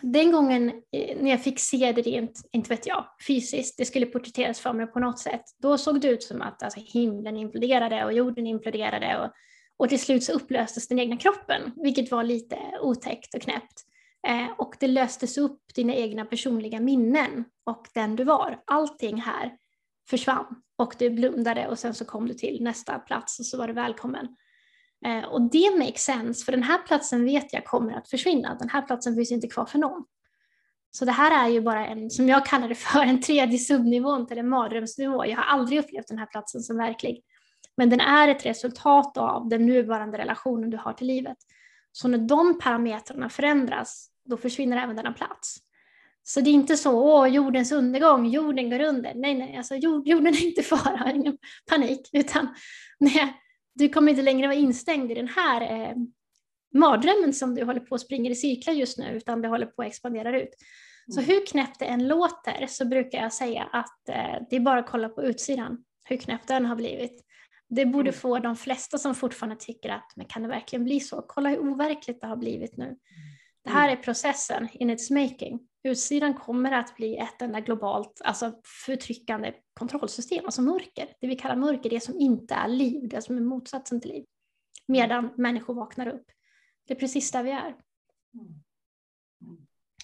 den gången eh, när jag fick se det rent, inte vet jag, fysiskt, det skulle porträtteras för mig på något sätt, då såg det ut som att alltså, himlen imploderade och jorden imploderade och, och till slut så upplöstes den egna kroppen, vilket var lite otäckt och knäppt. Eh, och det löstes upp dina egna personliga minnen och den du var. Allting här försvann och du blundade och sen så kom du till nästa plats och så var du välkommen. Eh, och det makes sense, för den här platsen vet jag kommer att försvinna. Den här platsen finns inte kvar för någon. Så det här är ju bara en, som jag kallar det för, en tredje subnivån till en mardrömsnivå. Jag har aldrig upplevt den här platsen som verklig. Men den är ett resultat av den nuvarande relationen du har till livet. Så när de parametrarna förändras, då försvinner även denna plats. Så det är inte så, åh, jordens undergång, jorden går under. Nej, nej, alltså jorden är inte fara, ingen panik, utan nej, du kommer inte längre vara instängd i den här eh, mardrömmen som du håller på att springa i cirklar just nu, utan det håller på att expandera ut. Så hur knäppt det än låter så brukar jag säga att eh, det är bara att kolla på utsidan, hur knäppt den har blivit. Det borde Mm. få de flesta som fortfarande tycker att men kan det verkligen bli så? Kolla hur overkligt det har blivit nu. Det här är processen in its making. Utsidan kommer att bli ett enda globalt, alltså förtryckande kontrollsystem, alltså mörker. Det vi kallar mörker, det som inte är liv, det som är motsatsen till liv. Medan människor vaknar upp. Det är precis där vi är.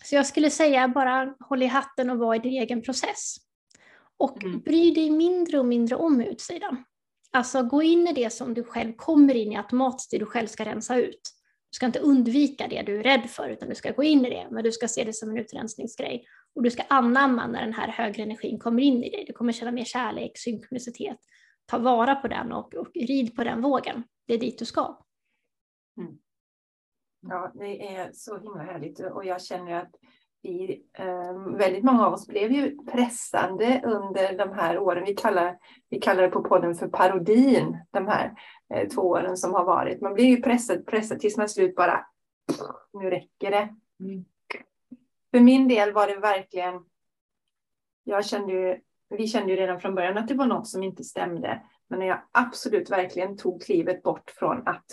Så jag skulle säga bara håll i hatten och var i din egen process. Och Mm. bry dig mindre och mindre om utsidan. Alltså gå in i det som du själv kommer in i automatiskt, det du själv ska rensa ut. Du ska inte undvika det du är rädd för, utan du ska gå in i det, men du ska se det som en utrensningsgrej. Och du ska anamma när den här högre energin kommer in i dig. Du kommer känna mer kärlek, synkronicitet. Ta vara på den och, och rid på den vågen. Det är dit du ska. Mm. Ja, det är så himla härligt och jag känner att vi, eh, väldigt många av oss blev ju pressande under de här åren. Vi kallar, vi kallar det på podden för parodin, de här eh, två åren som har varit. Man blir ju pressad, pressad tills man slut bara, nu räcker det. Mm. För min del var det verkligen, jag kände ju, vi kände ju redan från början att det var något som inte stämde. Men när jag absolut verkligen tog klivet bort från att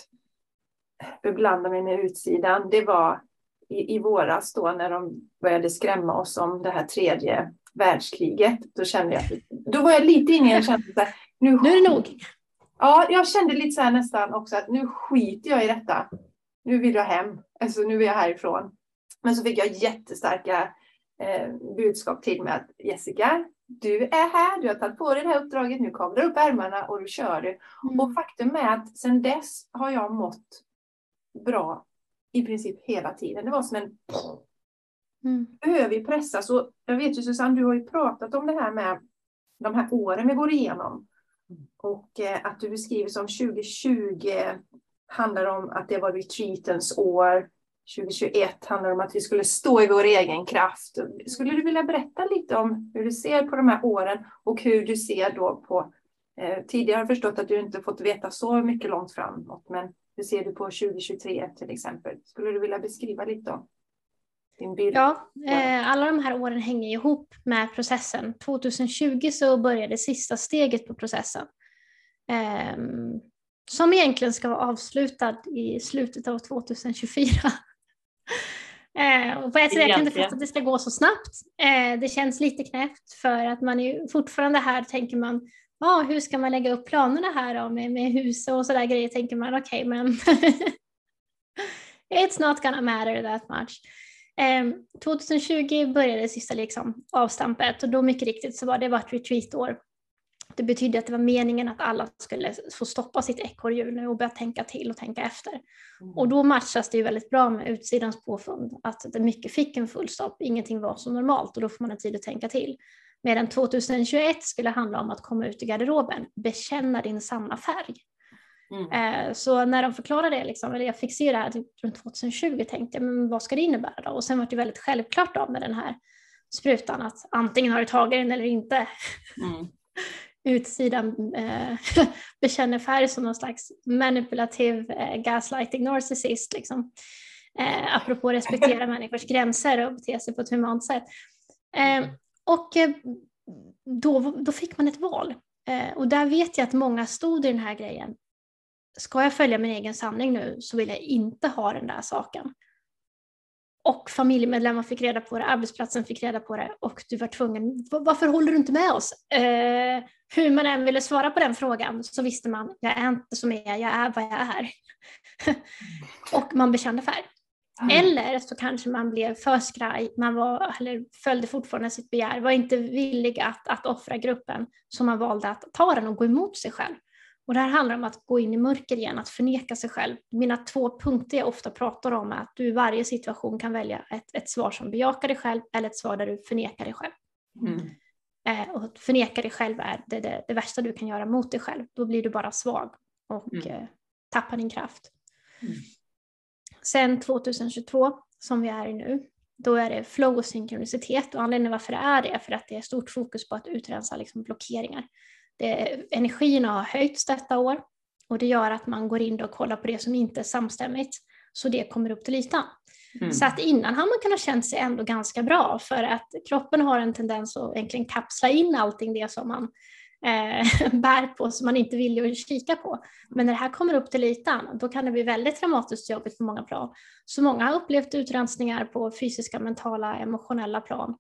beblanda mig med utsidan, det var i, i våras då när de började skrämma oss om det här tredje världskriget. Då kände jag, då var jag lite inne i en känsla, nu, Nu är det nog. Ja, jag kände lite så här nästan också att nu skiter jag i detta. Nu vill jag hem, alltså nu är jag härifrån. Men så fick jag jättestarka eh, budskap till mig att Jessica, du är här, du har tagit på dig det här uppdraget, nu kavlar du upp ärmarna och du kör. Mm. Och faktum är att sedan dess har jag mått bra i princip hela tiden. Det var som en Mm. behöver ju pressas. Och jag vet ju Susanne, du har ju pratat om det här med de här åren vi går igenom. Och eh, att du beskriver som 2020 handlar om att det var retreatens år. 2021 handlar om att vi skulle stå i vår egen kraft. Skulle du vilja berätta lite om hur du ser på de här åren och hur du ser då på eh, Tidigare har jag förstått att du inte fått veta så mycket långt framåt, men hur ser du på 2023 till exempel? Skulle du vilja beskriva lite om din bild? Ja, eh, alla de här åren hänger ihop med processen. 2020 så började sista steget på processen. ehm, som egentligen ska vara avslutad i slutet av 2024. Eh, och på ett sätt, jag kan inte fatta att det ska gå så snabbt. Eh, det känns lite knäppt för att man är fortfarande här, tänker man, ah, hur ska man lägga upp planerna här då, med, med hus och sådär grejer, tänker man, okej men it's not gonna matter that much. Eh, 2020 började det sista liksom, avstampet och då mycket riktigt så var det var ett retreatår. Det betydde att det var meningen att alla skulle få stoppa sitt ekorrhjul nu och börja tänka till och tänka efter. Och då matchas det ju väldigt bra med utsidans påfund, att det mycket fick en full stopp, ingenting var som normalt och då får man en tid att tänka till. Medan 2021 skulle handla om att komma ut i garderoben, bekänna din sanna färg. Mm. Eh, Så när de förklarade det, liksom, eller jag fick se det här runt 2020, tänkte jag, men vad ska det innebära då? Och sen var det väldigt självklart då med den här sprutan att antingen har du tagit den eller inte. Mm. Utsidan eh, bekänner färg som någon slags manipulativ eh, gaslighting narcissist. Liksom. Eh, apropå respektera människors gränser och bete sig på ett humant sätt. Eh, och eh, då, då fick man ett val. Eh, och där vet jag att många stod i den här grejen. Ska jag följa min egen sanning nu så vill jag inte ha den där saken. Och familjemedlemmar fick reda på det, arbetsplatsen fick reda på det och du var tvungen, varför håller du inte med oss? Eh, hur man än ville svara på den frågan så visste man, jag är inte som jag är, jag är vad jag är. och man bekände färg. Eller så kanske man blev för skraj, man var, eller följde fortfarande sitt begär, var inte villig att, att offra gruppen, så man valde att ta den och gå emot sig själv. Och det här handlar om att gå in i mörker igen, att förneka sig själv. Mina två punkter jag ofta pratar om är att du i varje situation kan välja ett, ett svar som bejakar dig själv eller ett svar där du förnekar dig själv. Mm. Eh, och att förneka dig själv är det, det, det värsta du kan göra mot dig själv. Då blir du bara svag och Mm. eh, tappar din kraft. Mm. Sen 2022, som vi är i nu, då är det flow och synkronicitet. Och anledningen varför det är det är för att det är stort fokus på att utrensa liksom blockeringar. Det, energierna har höjts detta år och det gör att man går in och kollar på det som inte är samstämmigt. så det kommer upp till ytan. Mm. Så att innan har man kunnat känna sig ändå ganska bra för att kroppen har en tendens att egentligen kapsla in allting det som man eh, bär på som man inte vill kika på. Men när det här kommer upp till ytan då kan det bli väldigt dramatiskt jobbigt på många plan. Så många har upplevt utrensningar på fysiska, mentala, emotionella plan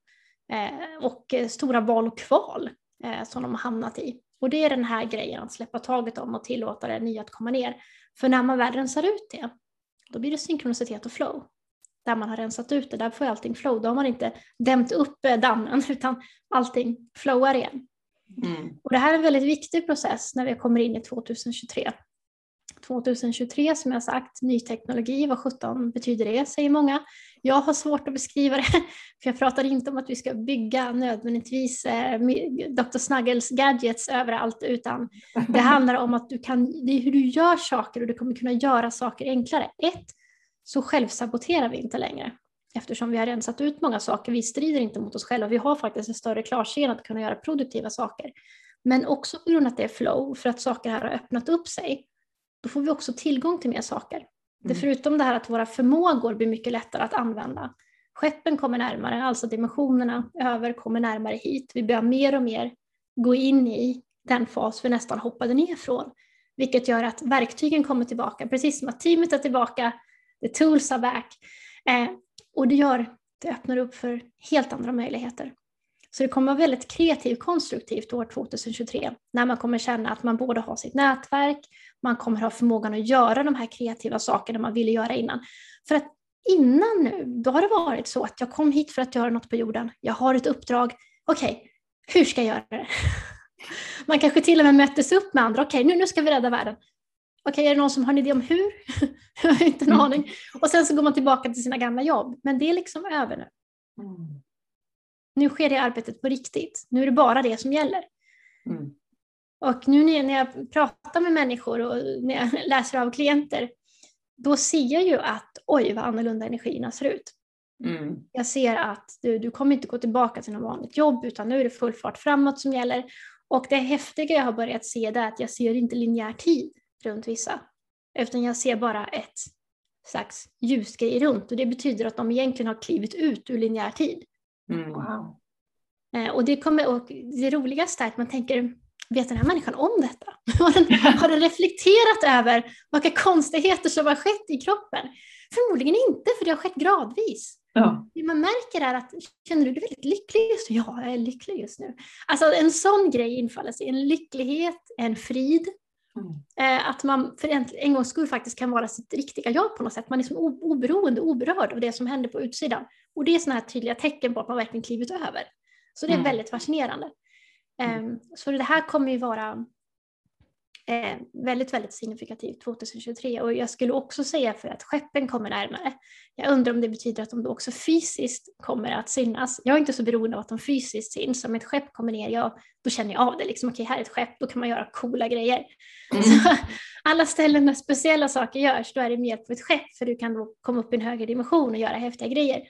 eh, och eh, stora val och kval eh, som de har hamnat i. Och det är den här grejen att släppa taget om och tillåta det nya att komma ner. För när man väl rensar ut det, då blir det synkronicitet och flow. Där man har rensat ut det, där får allting flow. Då har man inte dämt upp eh, dammen utan allting flowar igen. Mm. Och det här är en väldigt viktig process när vi kommer in i 2023. 2023 som jag sagt, ny teknologi, vad sjutton betyder det, säger många. Jag har svårt att beskriva det, för jag pratar inte om att vi ska bygga nödvändigtvis eh, Dr. Snuggles gadgets överallt, utan det handlar om att du kan, det är hur du gör saker och du kommer kunna göra saker enklare. Ett, så självsaboterar vi inte längre eftersom vi har rensat ut många saker. Vi strider inte mot oss själva. Vi har faktiskt en större klarsyn att kunna göra produktiva saker. Men också på grund av att det är flow, för att saker här har öppnat upp sig, då får vi också tillgång till mer saker. Det Mm. förutom det här att våra förmågor blir mycket lättare att använda. Skeppen kommer närmare, alltså dimensionerna över kommer närmare hit. Vi börjar mer och mer gå in i den fas vi nästan hoppade ner från. Vilket gör att verktygen kommer tillbaka, precis som att teamet är tillbaka, the tools are back. Eh, och det gör, det öppnar upp för helt andra möjligheter. Så det kommer vara väldigt kreativt, konstruktivt år 2023, när man kommer känna att man både har sitt nätverk, man kommer ha förmågan att göra de här kreativa sakerna man ville göra innan. För att innan nu, då har det varit så att jag kom hit för att göra något på jorden, jag har ett uppdrag, okej, hur ska jag göra det? Man kanske till och med möttes upp med andra, okej, nu, nu ska vi rädda världen. Okej, är det någon som har en idé om hur? jag har inte en Mm. aning. Och sen så går man tillbaka till sina gamla jobb, men det är liksom över nu. Mm. Nu sker det arbetet på riktigt. Nu är det bara det som gäller. Mm. Och nu när jag pratar med människor och när jag läser av klienter, då ser jag ju att oj vad annorlunda energierna ser ut. Mm. Jag ser att du, du kommer inte gå tillbaka till något vanligt jobb utan nu är det full fart framåt som gäller. Och det häftiga jag har börjat se är att jag ser inte linjär tid runt vissa. Utan jag ser bara ett slags ljusgrej runt och det betyder att de egentligen har klivit ut ur linjär tid. Mm. Wow. Eh, Och det, kommer, och det roligaste är att man tänker, vet den här människan om detta? Har den, har den reflekterat över vilka konstigheter som har skett i kroppen? Förmodligen inte, för det har skett gradvis. Ja. Det man märker är att, känner du dig väldigt lycklig just nu? Ja, jag är lycklig just nu. Alltså en sån grej infaller sig, en lycklighet, en frid. Mm. Eh, att man för en, en gångs skull faktiskt kan vara sitt riktiga jag på något sätt. Man är som oberoende, oberörd av det som händer på utsidan. Och det är sådana här tydliga tecken på att man verkligen klivit över. Så det är Mm. väldigt fascinerande. Eh, så det här kommer ju vara eh, väldigt, väldigt signifikativt 2023. Och jag skulle också säga för att skeppen kommer närmare. Jag undrar om det betyder att de då också fysiskt kommer att synas. Jag är inte så beroende av att de fysiskt syns. Om ett skepp kommer ner, jag, då känner jag av det. Liksom, Okej, här är ett skepp, då kan man göra coola grejer. Mm. Så, alla ställen där speciella saker görs, då är det mer på ett skepp, för du kan då komma upp i en högre dimension och göra häftiga grejer.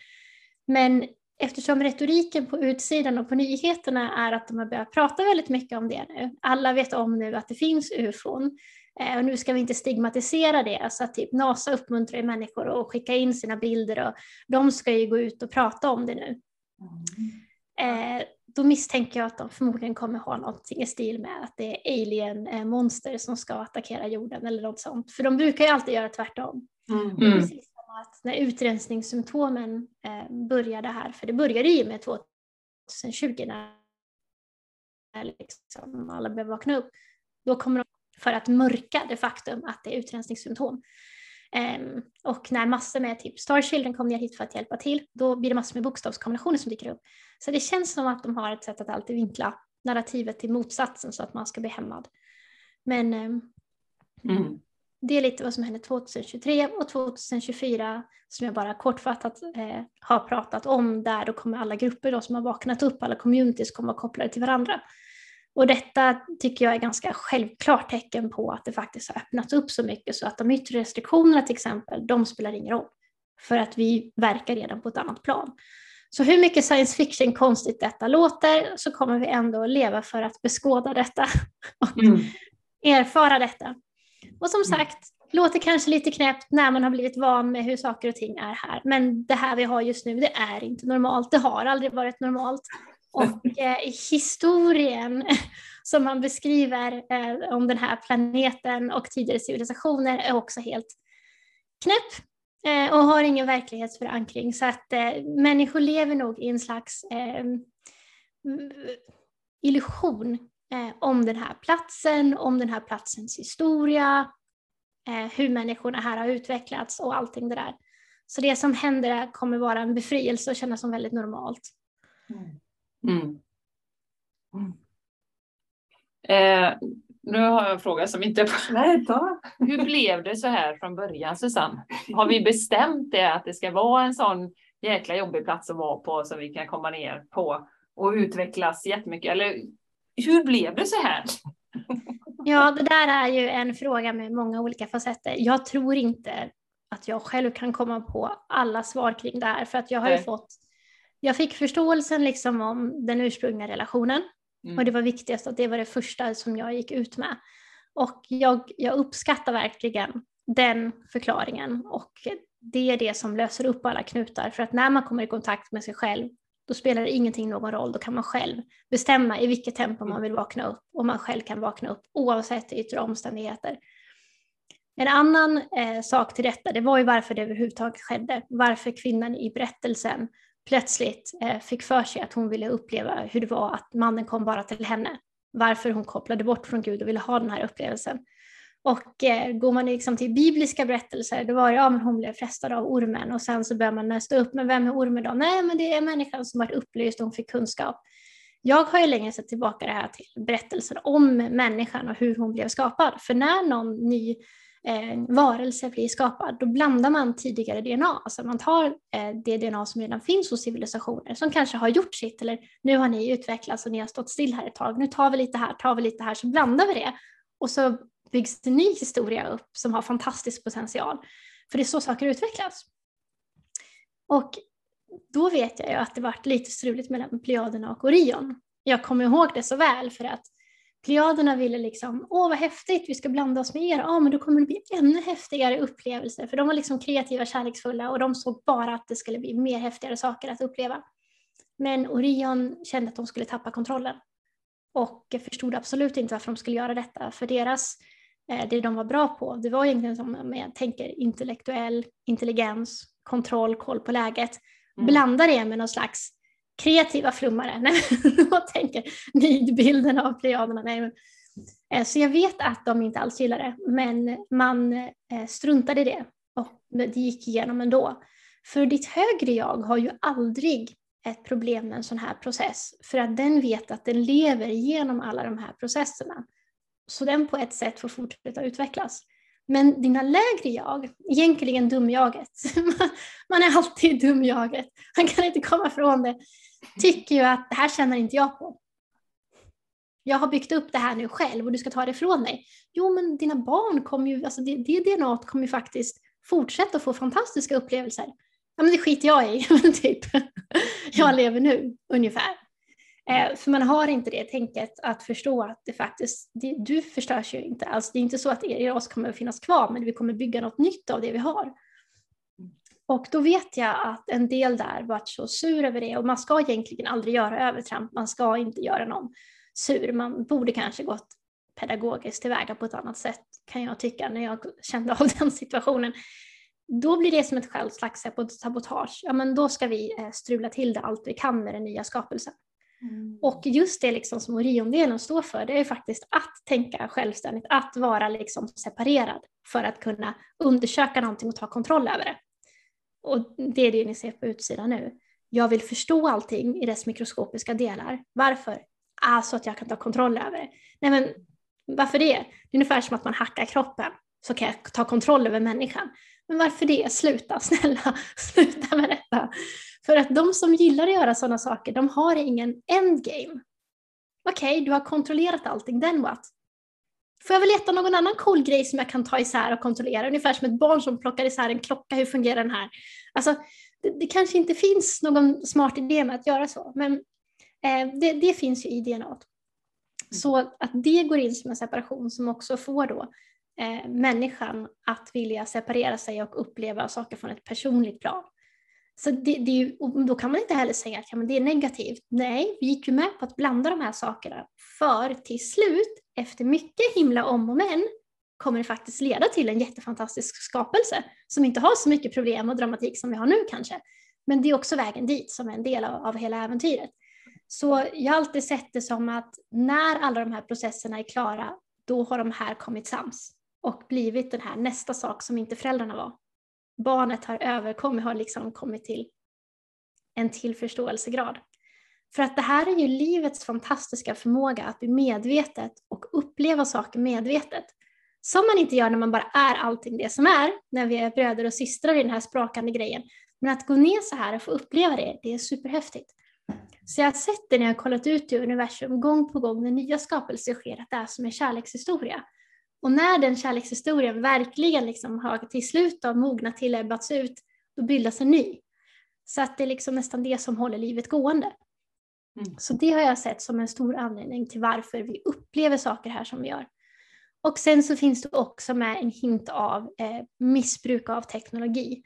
Men eftersom retoriken på utsidan och på nyheterna är att de har börjat prata väldigt mycket om det nu. Alla vet om nu att det finns ufon. Eh, Och nu ska vi inte stigmatisera det, så att typ NASA uppmuntrar ju människor att skicka in sina bilder och de ska ju gå ut och prata om det nu. Eh, då misstänker jag att de förmodligen kommer ha någonting i stil med att det är alien-monster som ska attackera jorden eller något sånt. För de brukar ju alltid göra tvärtom. Mm. Mm. Precis att när utrensningssymptomen eh, började här, för det började ju med 2020 när liksom alla började vakna upp, då kommer de för att mörka det faktum att det är utrensningssymptom. Ehm, och när massor med typ Star Children kom ner hit för att hjälpa till, då blir det massor med bokstavskombinationer som dyker upp. Så det känns som att de har ett sätt att alltid vinkla narrativet till motsatsen så att man ska bli hämmad. Men ehm, Mm det är lite vad som händer 2023 och 2024 som jag bara kortfattat eh, har pratat om där då kommer alla grupper då som har vaknat upp, alla communities kommer vara kopplade till varandra. Och detta tycker jag är ganska självklart tecken på att det faktiskt har öppnats upp så mycket så att de yttre restriktionerna till exempel, de spelar ingen roll. För att vi verkar redan på ett annat plan. Så hur mycket science fiction konstigt detta låter så kommer vi ändå leva för att beskåda detta och Mm. erfara detta. Och som Mm. sagt, låter kanske lite knäppt när man har blivit van med hur saker och ting är här. Men det här vi har just nu, det är inte normalt. Det har aldrig varit normalt. Och eh, historien som man beskriver eh, om den här planeten och tidigare civilisationer är också helt knäpp eh, och har ingen verklighetsförankring. Så att eh, människor lever nog i en slags eh, illusion eh, om den här platsen, om den här platsens historia, eh, hur människorna här har utvecklats och allting det där. Så det som händer kommer vara en befrielse och kännas som väldigt normalt. Mm. Mm. Eh, nu har jag en fråga som inte är Nej, ta. Hur blev det så här från början Susanne? Har vi bestämt det att det ska vara en sån jäkla jobbig plats att vara på som vi kan komma ner på och utvecklas jättemycket? Eller hur blev det så här? Ja, det där är ju en fråga med många olika facetter. Jag tror inte att jag själv kan komma på alla svar kring det här för att jag har ju fått jag fick förståelsen liksom om den ursprungliga relationen mm. och det var viktigast att det var det första som jag gick ut med. Och jag, jag uppskattar verkligen den förklaringen och det är det som löser upp alla knutar för att när man kommer i kontakt med sig själv då spelar det ingenting någon roll, då kan man själv bestämma i vilket tempo man vill vakna upp och man själv kan vakna upp oavsett yttre omständigheter. En annan eh, sak till detta, det var ju varför det överhuvudtaget skedde, varför kvinnan i berättelsen plötsligt eh, fick för sig att hon ville uppleva hur det var att mannen kom bara till henne, varför hon kopplade bort från Gud och ville ha den här upplevelsen. Och eh, går man liksom till bibliska berättelser, då var det ja, men hon blev frestad av ormen och sen så börjar man nästa upp, men vem är ormen då? Nej, men det är människan som varit upplyst och hon fick kunskap. Jag har ju länge sett tillbaka det här till berättelsen om människan och hur hon blev skapad. För när någon ny eh, varelse blir skapad, då blandar man tidigare DNA. Alltså man tar eh, det DNA som redan finns hos civilisationer som kanske har gjort sitt, eller nu har ni utvecklats och ni har stått still här ett tag, nu tar vi lite här, tar vi lite här, så blandar vi det. Och så byggs en ny historia upp som har fantastisk potential. För det är så saker utvecklas. Och då vet jag ju att det varit lite struligt mellan Plejaderna och Orion. Jag kommer ihåg det så väl för att Plejaderna ville liksom, åh vad häftigt, vi ska blanda oss med er, ja men då kommer det bli ännu häftigare upplevelser, för de var liksom kreativa, kärleksfulla och de såg bara att det skulle bli mer häftigare saker att uppleva. Men Orion kände att de skulle tappa kontrollen och förstod absolut inte varför de skulle göra detta, för deras Eh, det de var bra på, det var egentligen som jag tänker intellektuell intelligens, kontroll, koll på läget. Mm. Blanda det med någon slags kreativa flummare. Nej, jag tänker nidbilden av plejaderna. Nej, eh, så jag vet att de inte alls gillar det, men man eh, struntade i det och det gick igenom ändå. För ditt högre jag har ju aldrig ett problem med en sån här process, för att den vet att den lever genom alla de här processerna. Så den på ett sätt får fortsätta utvecklas. Men dina lägre jag, egentligen dumjaget, man är alltid dumjaget, man kan inte komma ifrån det, tycker ju att det här känner inte jag på. Jag har byggt upp det här nu själv och du ska ta det ifrån mig. Jo, men dina barn kommer ju, alltså det, det DNA kommer ju faktiskt fortsätta få fantastiska upplevelser. Ja, men det skiter jag i, typ. Jag lever nu, ungefär. Eh, för man har inte det tänket att förstå att det faktiskt, det, du förstörs ju inte alls. Det är inte så att Eros kommer att finnas kvar, men vi kommer bygga något nytt av det vi har. Och då vet jag att en del där varit så sur över det och man ska egentligen aldrig göra övertramp, man ska inte göra någon sur. Man borde kanske gått pedagogiskt tillväga på ett annat sätt kan jag tycka när jag kände av den situationen. Då blir det som ett slags sabotage. Ja, men då ska vi eh, strula till det allt vi kan med den nya skapelsen. Mm. Och just det liksom som Oriondelen står för, det är faktiskt att tänka självständigt, att vara liksom separerad för att kunna undersöka någonting och ta kontroll över det. Och det är det ni ser på utsidan nu. Jag vill förstå allting i dess mikroskopiska delar. Varför? Ah, så att jag kan ta kontroll över det. Nej men varför det? Det är ungefär som att man hackar kroppen så kan jag ta kontroll över människan. Men varför det? Sluta, snälla, sluta med detta. För att de som gillar att göra sådana saker, de har ingen endgame. Okej, okay, du har kontrollerat allting, then what? Får jag väl leta någon annan cool grej som jag kan ta isär och kontrollera? Ungefär som ett barn som plockar isär en klocka, hur fungerar den här? Alltså, det, det kanske inte finns någon smart idé med att göra så, men eh, det, det, finns ju i DNA. Så att det går in som en separation som också får då eh, människan att vilja separera sig och uppleva saker från ett personligt plan. Så det, det, då kan man inte heller säga att ja, men det är negativt. Nej, vi gick ju med på att blanda de här sakerna. För till slut, efter mycket himla om och men, kommer det faktiskt leda till en jättefantastisk skapelse som inte har så mycket problem och dramatik som vi har nu kanske. Men det är också vägen dit som är en del av, av hela äventyret. Så jag har alltid sett det som att när alla de här processerna är klara, då har de här kommit sams och blivit den här nästa sak som inte föräldrarna var. Barnet har överkommit, har liksom kommit till en till förståelsegrad. För att det här är ju livets fantastiska förmåga att bli medvetet och uppleva saker medvetet. Som man inte gör när man bara är allting det som är, när vi är bröder och systrar i den här sprakande grejen. Men att gå ner så här och få uppleva det, det är superhäftigt. Så jag har sett det när jag har kollat ut i universum gång på gång när nya skapelser sker, att det är som en kärlekshistoria. Och när den kärlekshistorien verkligen liksom har till slut mognat till, ebbats ut, då bildas en ny. Så att det är liksom nästan det som håller livet gående. Mm. Så det har jag sett som en stor anledning till varför vi upplever saker här som vi gör. Och sen så finns det också med en hint av eh, missbruk av teknologi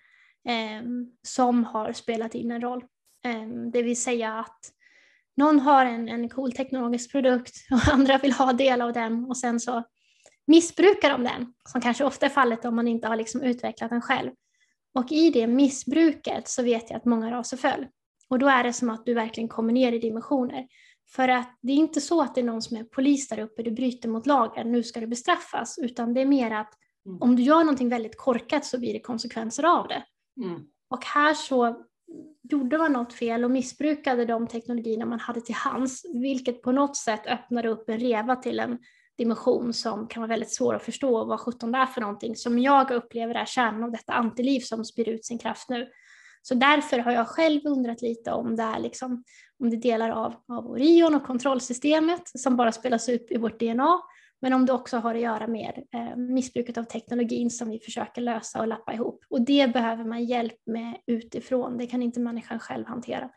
eh, som har spelat in en roll. Eh, det vill säga att någon har en, en cool teknologisk produkt och andra vill ha del av den och sen så missbrukar de den, som kanske ofta är fallet om man inte har liksom utvecklat den själv. Och i det missbruket så vet jag att många raser föll. Och då är det som att du verkligen kommer ner i dimensioner. För att det är inte så att det är någon som är polis där uppe, du bryter mot lagen, nu ska du bestraffas, utan det är mer att mm. om du gör någonting väldigt korkat så blir det konsekvenser av det. Mm. Och här så gjorde man något fel och missbrukade de teknologierna man hade till hands, vilket på något sätt öppnade upp en reva till en dimension som kan vara väldigt svår att förstå vad sjutton det är för någonting som jag upplever är kärnan av detta antiliv som spyr ut sin kraft nu. Så därför har jag själv undrat lite om det är, liksom, om det delar av, av Orion och kontrollsystemet som bara spelas upp i vårt DNA, men om det också har att göra med eh, missbruket av teknologin som vi försöker lösa och lappa ihop. Och det behöver man hjälp med utifrån, det kan inte människan själv hantera.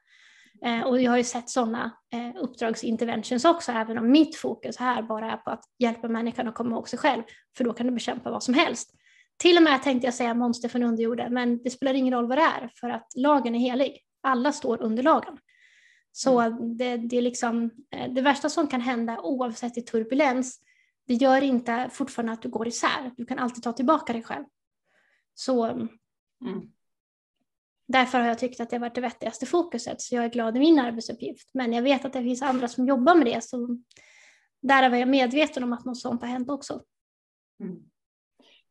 Eh, och jag har ju sett sådana eh, uppdragsinterventions också, även om mitt fokus här bara är på att hjälpa människan att komma ihåg sig själv, för då kan du bekämpa vad som helst. Till och med tänkte jag säga monster från underjorden, men det spelar ingen roll vad det är, för att lagen är helig. Alla står under lagen. Så mm. det, det, är liksom, eh, det värsta som kan hända oavsett i turbulens, det gör inte fortfarande att du går isär. Du kan alltid ta tillbaka dig själv. Så mm. Därför har jag tyckt att det har varit det vettigaste fokuset, så jag är glad i min arbetsuppgift. Men jag vet att det finns andra som jobbar med det, så där var jag medveten om att något sånt har hänt också. Mm.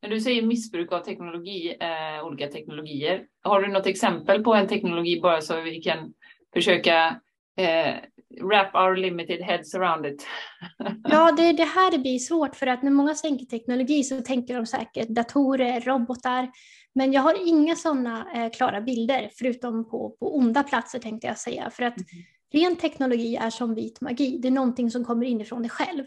När du säger missbruk av teknologi, eh, olika teknologier, har du något exempel på en teknologi bara så vi kan försöka eh, wrap our limited heads around it? ja, det, det här blir svårt för att när många tänker teknologi så tänker de säkert datorer, robotar, men jag har inga sådana eh, klara bilder, förutom på, på onda platser tänkte jag säga. För att mm. ren teknologi är som vit magi, det är någonting som kommer inifrån dig själv.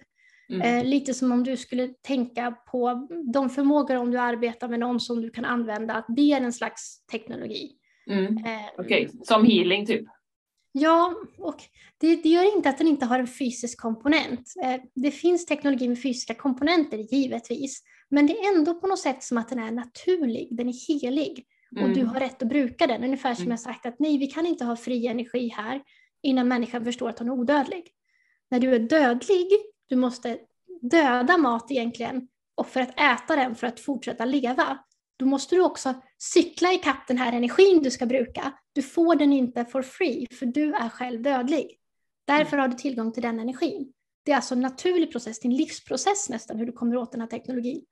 Mm. Eh, lite som om du skulle tänka på de förmågor om du arbetar med någon som du kan använda, att det är en slags teknologi. Mm. Eh, Okej, okay. som healing typ? Ja, och det, det, gör inte att den inte har en fysisk komponent. Det finns teknologi med fysiska komponenter givetvis, men det är ändå på något sätt som att den är naturlig, den är helig och mm. du har rätt att bruka den. Ungefär som mm. jag sagt att nej, vi kan inte ha fri energi här innan människan förstår att hon är odödlig. När du är dödlig, du måste döda mat egentligen och för att äta den för att fortsätta leva, då måste du också cykla i kapp den här energin du ska bruka. Du får den inte for free, för du är själv dödlig. Därför har du tillgång till den energin. Det är alltså en naturlig process, din livsprocess nästan, hur du kommer åt den här teknologin.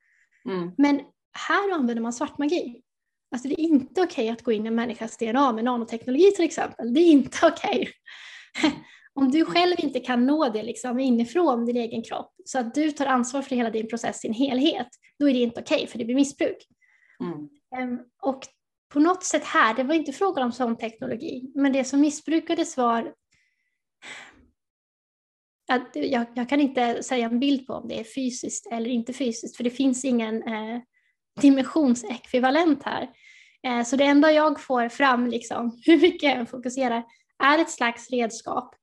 Mm. Men här använder man svartmagi. Alltså det är inte okej okay att gå in i en människas DNA med nanoteknologi till exempel. Det är inte okej. Okay. Om du själv inte kan nå det liksom inifrån din egen kropp så att du tar ansvar för hela din process i en helhet, då är det inte okej okay, för det blir missbruk. Mm. Um, och på något sätt här, det var inte frågan om sån teknologi, men det som missbrukades var jag, jag, kan inte säga en bild på om det är fysiskt eller inte fysiskt, för det finns ingen eh, dimensionsekvivalent här. Eh, så det enda jag får fram, liksom, hur mycket jag fokuserar, är ett slags redskap.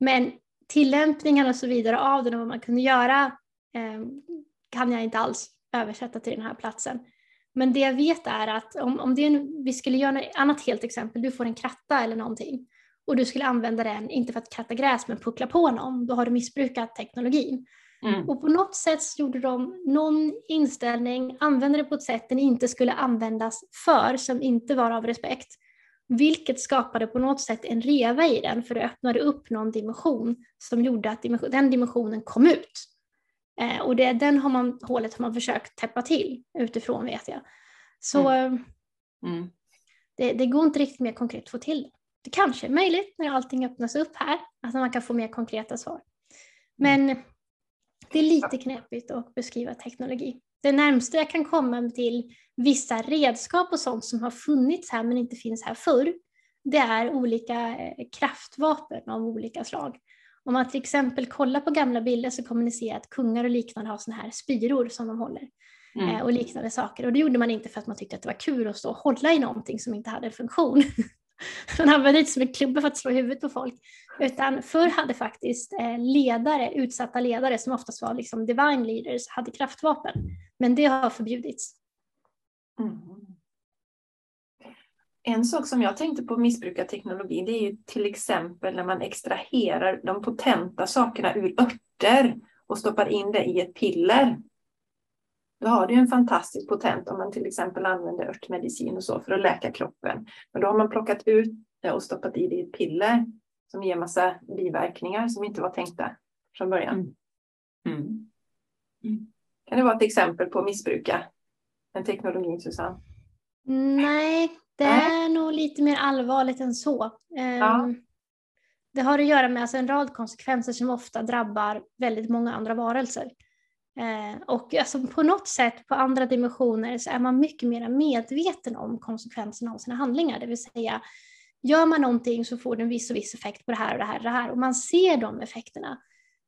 Men tillämpningen och så vidare av den och vad man kunde göra eh, kan jag inte alls översätta till den här platsen. Men det jag vet är att om, om det en, vi skulle göra ett annat helt exempel, du får en kratta eller någonting och du skulle använda den, inte för att kratta gräs, men puckla på någon, då har du missbrukat teknologin. Mm. Och på något sätt gjorde de någon inställning, använde det på ett sätt den inte skulle användas för, som inte var av respekt. Vilket skapade på något sätt en reva i den, för det öppnade upp någon dimension som gjorde att dimension, den dimensionen kom ut. Eh, och det, den har man, hålet har man försökt täppa till utifrån vet jag. Så mm. Eh, mm. Det, det, går inte riktigt mer konkret att få till det. Det kanske är möjligt när allting öppnas upp här, att man kan få mer konkreta svar. Men det är lite knepigt att beskriva teknologi. Det närmsta jag kan komma till vissa redskap och sånt som har funnits här men inte finns här förr, det är olika eh, kraftvapen av olika slag. Om man till exempel kollar på gamla bilder så kommer ni se att kungar och liknande har sådana här spiror som de håller. Mm. Eh, och liknande saker. Och det gjorde man inte för att man tyckte att det var kul att stå och hålla i någonting som inte hade en funktion. man använde inte som en klubba för att slå huvudet på folk. Utan förr hade faktiskt eh, ledare, utsatta ledare som oftast var liksom divine leaders, hade kraftvapen. Men det har förbjudits. Mm. En sak som jag tänkte på missbrukarteknologi det är ju till exempel när man extraherar de potenta sakerna ur örter och stoppar in det i ett piller. Då har du en fantastiskt potent om man till exempel använder örtmedicin och så för att läka kroppen. Men då har man plockat ut det och stoppat i det i ett piller som ger massa biverkningar som inte var tänkta från början. Mm. Mm. mm. Kan det vara ett exempel på att missbruka en teknologi, Susanne? Nej, det är Nej. nog lite mer allvarligt än så. Ja. Ehm, det har att göra med alltså en rad konsekvenser som ofta drabbar väldigt många andra varelser. Eh, och alltså på något sätt på andra dimensioner så är man mycket mer medveten om konsekvenserna av sina handlingar. Det vill säga, gör man någonting så får det en viss och viss effekt på det här och det här och det här. Och man ser de effekterna.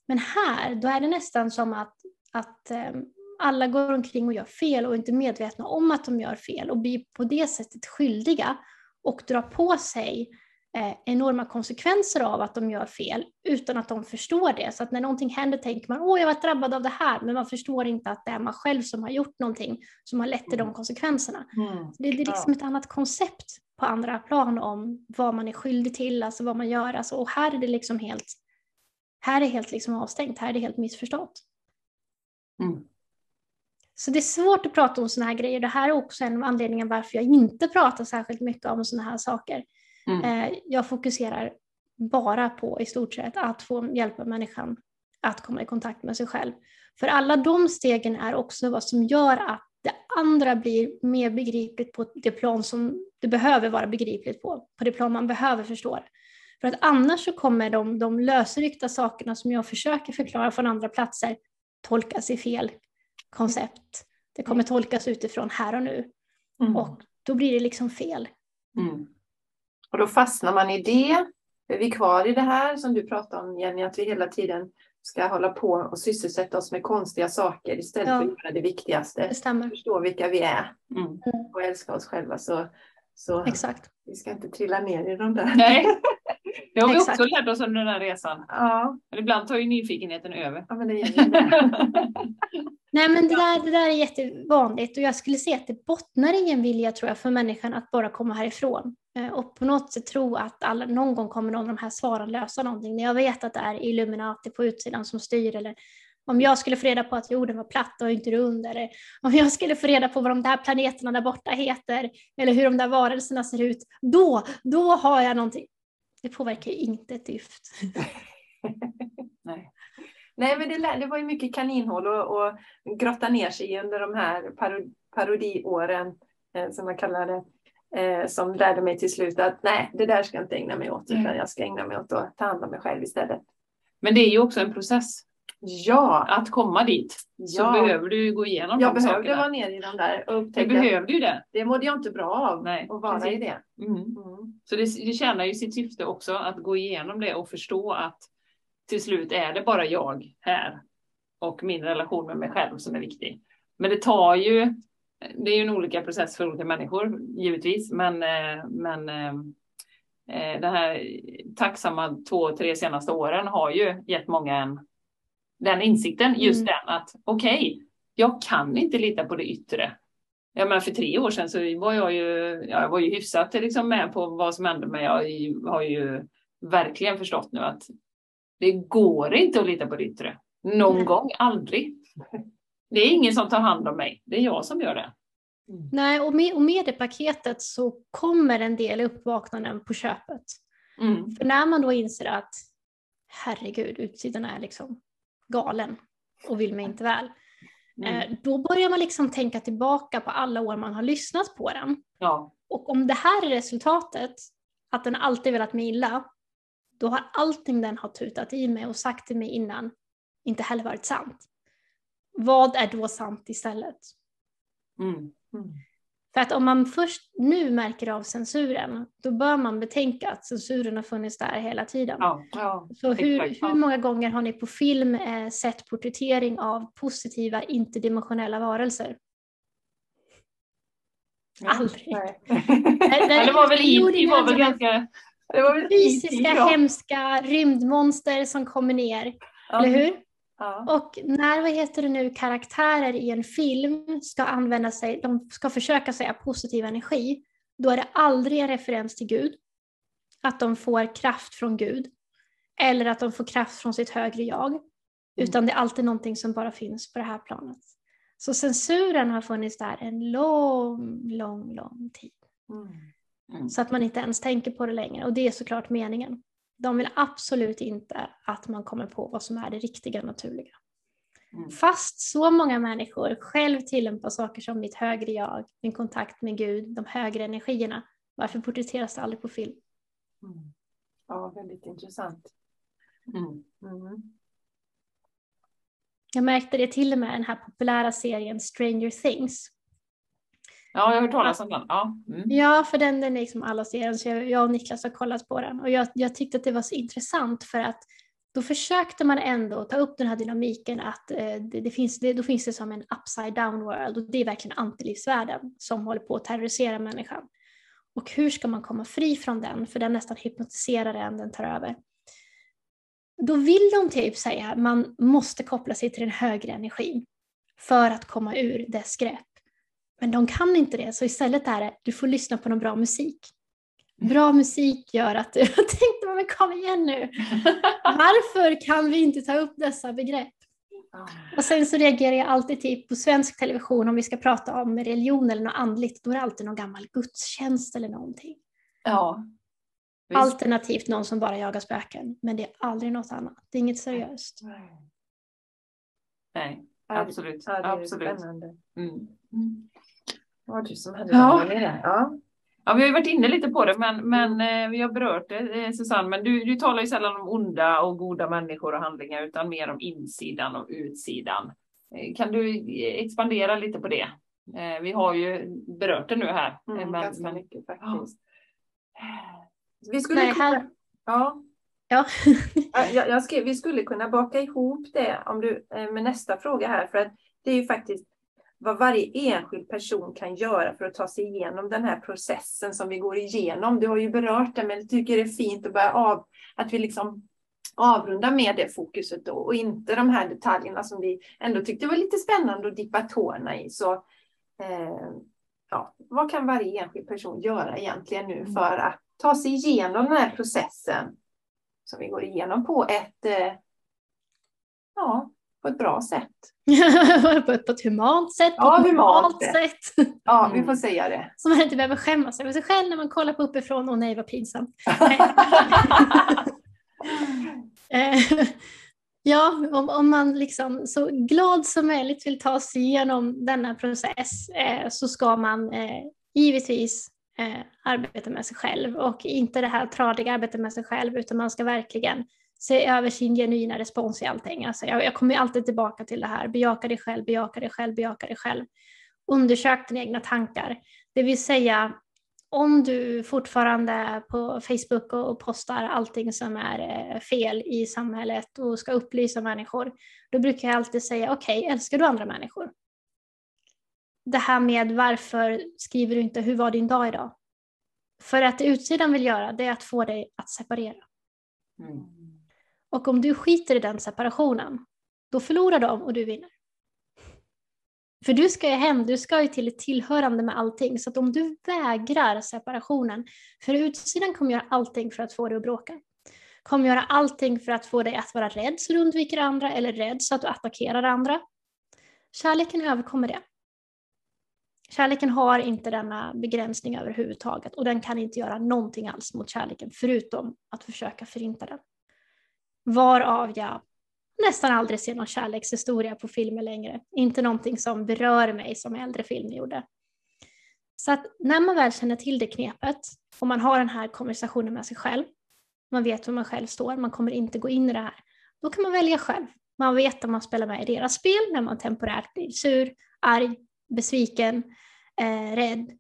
Men här, då är det nästan som att, att eh, alla går omkring och gör fel och är inte medvetna om att de gör fel och blir på det sättet skyldiga och drar på sig eh, enorma konsekvenser av att de gör fel utan att de förstår det. Så att när någonting händer tänker man åh jag var drabbad av det här men man förstår inte att det är man själv som har gjort någonting som har lett till de mm. konsekvenserna. Mm. Det, det, är liksom ett annat koncept på andra plan om vad man är skyldig till, alltså vad man gör. Alltså, och här är det liksom helt, här är helt liksom avstängt, här är det helt missförstått. Mm. Så det är svårt att prata om sådana här grejer. Det här är också en av anledningarna varför jag inte pratar särskilt mycket om sådana här saker. Mm. Eh, jag fokuserar bara på i stort sett att få hjälpa människan att komma i kontakt med sig själv. För alla de stegen är också vad som gör att det andra blir mer begripligt på det plan som det behöver vara begripligt på, på det plan man behöver förstå det. För att annars så kommer de, de lösryckta sakerna som jag försöker förklara från andra platser tolkas i fel koncept. Det kommer tolkas utifrån här och nu. Mm. Och då blir det liksom fel. Mm. Och då fastnar man i det. Är vi kvar i det här som du pratade om Jenny, att vi hela tiden ska hålla på och sysselsätta oss med konstiga saker istället ja. för att göra det viktigaste. Det stämmer. Förstå vilka vi är mm. och älska oss själva. Så, så Exakt. vi ska inte trilla ner i de där. Nej. Det har vi Exakt. också lärt oss under den här resan. Ja. Men ibland tar ju nyfikenheten över. Ja, men det det. Nej men det där, det där är jättevanligt och jag skulle säga att det bottnar i en vilja tror jag för människan att bara komma härifrån. Eh, och på något sätt tro att alla, någon gång kommer någon av de här svaren lösa någonting. När jag vet att det är Illuminati på utsidan som styr eller om jag skulle få reda på att jorden var platt och inte rund eller om jag skulle få reda på vad de där planeterna där borta heter eller hur de där varelserna ser ut, då, då har jag någonting. Det påverkar ju inte ett dyft. Nej. Nej, men det, det var ju mycket kaninhål och, och grotta ner sig under de här parodiåren, eh, som man kallar det, eh, som lärde mig till slut att nej, det där ska jag inte ägna mig åt, utan mm. jag ska ägna mig åt att ta hand om mig själv istället. Men det är ju också en process. Ja. Att komma dit så ja. behöver du gå igenom jag de sakerna. Jag behövde vara nere i de där och upptäcka. Du behövde ju det. Det mådde jag inte bra av Nej, att vara precis. i det. Mm. Mm. Så det, det tjänar ju sitt syfte också att gå igenom det och förstå att till slut är det bara jag här och min relation med mig själv som är viktig. Men det tar ju, det är ju en olika process för olika människor givetvis, men, eh, men eh, eh, den här tacksamma två, tre senaste åren har ju gett många en, den insikten, just mm. den att okej, okay, jag kan inte lita på det yttre. Jag menar för tre år sedan så var jag ju, jag var ju hyfsat liksom med på vad som hände men jag har ju verkligen förstått nu att det går inte att lita på det yttre. Någon Nej. gång, aldrig. Det är ingen som tar hand om mig, det är jag som gör det. Mm. Nej, och med, och med det paketet så kommer en del uppvaknanden på köpet. Mm. För när man då inser att herregud, utsidan är liksom galen och vill mig inte väl. Mm. Eh, då börjar man liksom tänka tillbaka på alla år man har lyssnat på den. Ja. Och om det här är resultatet, att den alltid velat mig illa, då har allting den har tutat i mig och sagt till mig innan inte heller varit sant. Vad är då sant istället? Mm. Mm. För att om man först nu märker av censuren, då bör man betänka att censuren har funnits där hela tiden. Ja, ja, så hur, hur många gånger har ni på film eh, sett porträttering av positiva interdimensionella varelser? Ja, Aldrig. Nej. det var väl i, var väl ganska... Det var väl fysiska, hemska rymdmonster som kommer ner. Eller hur? Ja. Och när, vad heter det nu, karaktärer i en film ska använda sig, de ska försöka säga positiv energi, då är det aldrig en referens till Gud. Att de får kraft från Gud. Eller att de får kraft från sitt högre jag. Mm. Utan det är alltid någonting som bara finns på det här planet. Så censuren har funnits där en lång, lång, lång tid. Mm. Mm. Så att man inte ens tänker på det längre. Och det är såklart meningen. De vill absolut inte att man kommer på vad som är det riktiga naturliga. Mm. Fast så många människor själv tillämpar saker som mitt högre jag, min kontakt med Gud, de högre energierna. Varför porträtteras det aldrig på film? Mm. Ja, väldigt intressant. Mm. mm. Jag märkte det till och med i den här populära serien Stranger Things. Ja, jag har hört talas om den. Ja, mm. ja för den, den är liksom alla serien, så jag, jag och Niklas har kollat på den. Och jag, jag tyckte att det var så intressant för att då försökte man ändå ta upp den här dynamiken att eh, det, det, finns, det, då finns det som en upside down world och det är verkligen antilivsvärlden som håller på att terrorisera människan. Och hur ska man komma fri från den? För den nästan hypnotiserar en, den tar över. Då vill de typ säga att man måste koppla sig till den högre energin för att komma ur dess grepp. Men de kan inte det, så istället är det du får lyssna på någon bra musik. Bra musik gör att du... Jag tänkte, men kom igen nu! Varför kan vi inte ta upp dessa begrepp? Och sen så reagerar jag alltid typ på svensk television om vi ska prata om religion eller något andligt, då är det alltid någon gammal gudstjänst eller någonting. Ja. Visst. Alternativt någon som bara jagar spöken, men det är aldrig något annat. Det är inget seriöst. Nej, absolut. Ja, det är absolut. spännande. Mm. Mm. Var du som hade ja. med det? Ja. Ja, vi har ju varit inne lite på det, men, men eh, vi har berört det, eh, Susanne. Men du, du talar ju sällan om onda och goda människor och handlingar, utan mer om insidan och utsidan. Eh, kan du expandera lite på det? Vi har ju berört det nu här. Mm, men, ganska mycket faktiskt. Vi skulle Nej, kunna... Här... Ja. Ja. jag, jag skrev, vi skulle kunna baka ihop det om du, med nästa fråga här, för att det är ju faktiskt vad varje enskild person kan göra för att ta sig igenom den här processen som vi går igenom. Du har ju berört det, men jag tycker det är fint att börja av, att vi liksom avrundar med det fokuset då och inte de här detaljerna som vi ändå tyckte var lite spännande att dippa tårna i. Så eh, ja, vad kan varje enskild person göra egentligen nu mm. för att ta sig igenom den här processen som vi går igenom på ett eh, ja, på ett bra sätt. på, ett, på ett humant sätt. På ja, ett humant sätt. sätt. Ja, vi får säga det. Så man inte behöver skämmas över sig själv när man kollar på uppifrån. Åh nej, vad pinsamt. Eh, ja, om, om man liksom så glad som möjligt vill ta sig igenom denna process eh, så ska man eh, givetvis eh, arbeta med sig själv och inte det här tradiga arbetet med sig själv utan man ska verkligen se över sin genuina respons i allting. Alltså jag, jag kommer alltid tillbaka till det här, bejaka dig själv, bejaka dig själv, bejaka dig själv. Undersök dina egna tankar. Det vill säga, om du fortfarande på Facebook och postar allting som är eh, fel i samhället och ska upplysa människor, då brukar jag alltid säga, okej, okay, älskar du andra människor? Det här med varför skriver du inte, hur var din dag idag? För att det utsidan vill göra, det är att få dig att separera. Mm. Och om du skiter i den separationen, då förlorar de och du vinner. För du ska ju hem, du ska ju till ett tillhörande med allting. Så att om du vägrar separationen, för utsidan kommer göra allting för att få dig att bråka. Kommer göra allting för att få dig att vara rädd så du undviker andra, eller rädd så att du attackerar andra. Kärleken överkommer det. Kärleken har inte denna begränsning överhuvudtaget och den kan inte göra någonting alls mot kärleken förutom att försöka förinta den. Varav jag nästan aldrig ser någon kärlekshistoria på filmer längre. Inte någonting som berör mig som äldre film gjorde. Så att när man väl känner till det knepet och man har den här konversationen med sig själv, man vet var man själv står, man kommer inte gå in i det här, då kan man välja själv. Man vet att man spelar med i deras spel när man temporärt blir sur, arg, besviken, eh, rädd.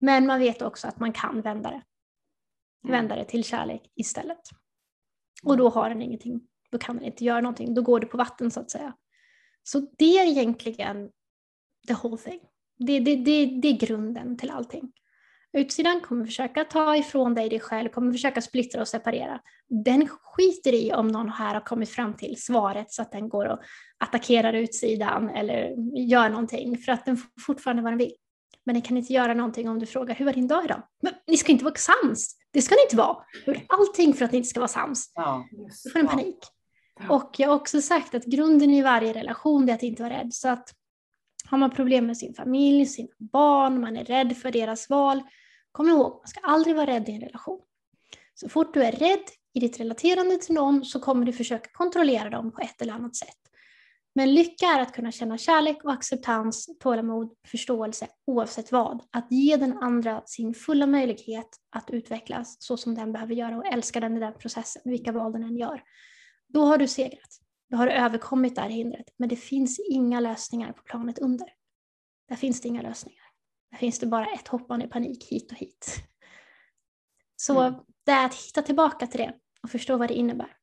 Men man vet också att man kan vända det. Vända det till kärlek istället. Och då har den ingenting, då kan den inte göra någonting, då går det på vatten så att säga. Så det är egentligen the whole thing. Det, det, det, det är grunden till allting. Utsidan kommer försöka ta ifrån dig dig själv, kommer försöka splittra och separera. Den skiter i om någon här har kommit fram till svaret så att den går och attackerar utsidan eller gör någonting för att den får fortfarande vad den vill. Men den kan inte göra någonting om du frågar hur var din dag idag? Men ni ska inte vara sams. Det ska ni inte vara. Allting för att ni inte ska vara sams. Ja, Då får den panik. Ja. Och jag har också sagt att grunden i varje relation är att inte vara rädd. Så att har man problem med sin familj, sina barn, man är rädd för deras val, kom ihåg, man ska aldrig vara rädd i en relation. Så fort du är rädd i ditt relaterande till någon så kommer du försöka kontrollera dem på ett eller annat sätt. Men lycka är att kunna känna kärlek och acceptans, tålamod, förståelse oavsett vad. Att ge den andra sin fulla möjlighet att utvecklas så som den behöver göra och älska den i den processen, vilka val den än gör. Då har du segrat. Då har du överkommit det här hindret. Men det finns inga lösningar på planet under. Där finns det inga lösningar. Där finns det bara ett hoppande i panik hit och hit. Så mm. det är att hitta tillbaka till det och förstå vad det innebär.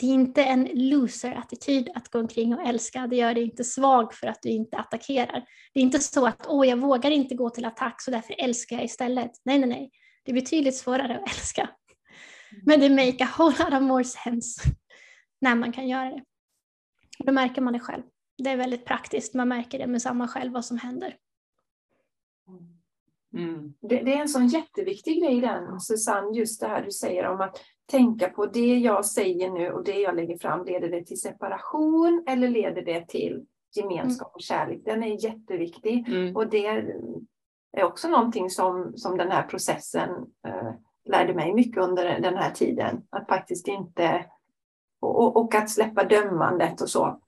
Det är inte en loser-attityd att gå omkring och älska. Det gör dig inte svag för att du inte attackerar. Det är inte så att åh, jag vågar inte gå till attack så därför älskar jag istället. Nej, nej, nej. Det är betydligt svårare att älska. Men det make a whole lot of more sense när man kan göra det. Då märker man det själv. Det är väldigt praktiskt. Man märker det med samma själv vad som händer. Mm. Det, det, är en sån jätteviktig grej den, Susanne, just det här du säger om att tänka på det jag säger nu och det jag lägger fram, leder det till separation eller leder det till gemenskap och kärlek? Den är jätteviktig mm. och det är också någonting som, som den här processen eh, lärde mig mycket under den här tiden. Att faktiskt inte, och, och att släppa dömandet och så.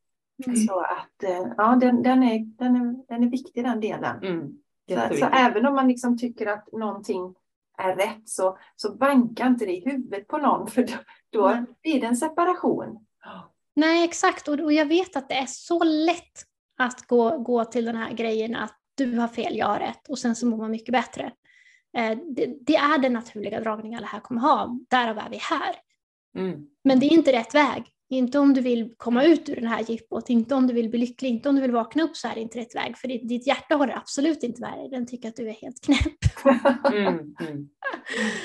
Mm. Så att eh, ja, den, den, är, den, är, den är viktig den delen. Mm. Så, så, även om man liksom tycker att någonting är rätt så, så banka inte det i huvudet på någon för då, då blir det en separation. Nej exakt och, och jag vet att det är så lätt att gå, gå till den här grejen att du har fel, jag har rätt och sen så mår man mycket bättre. Eh, det, det, är den naturliga dragning alla här kommer ha, därav är vi här. Mm. Men det är inte rätt väg. Inte om du vill komma ut ur den här jippot, inte om du vill bli lycklig, inte om du vill vakna upp så är det inte rätt väg. För ditt, ditt hjärta håller absolut inte med dig, den tycker att du är helt knäpp. Mm, mm.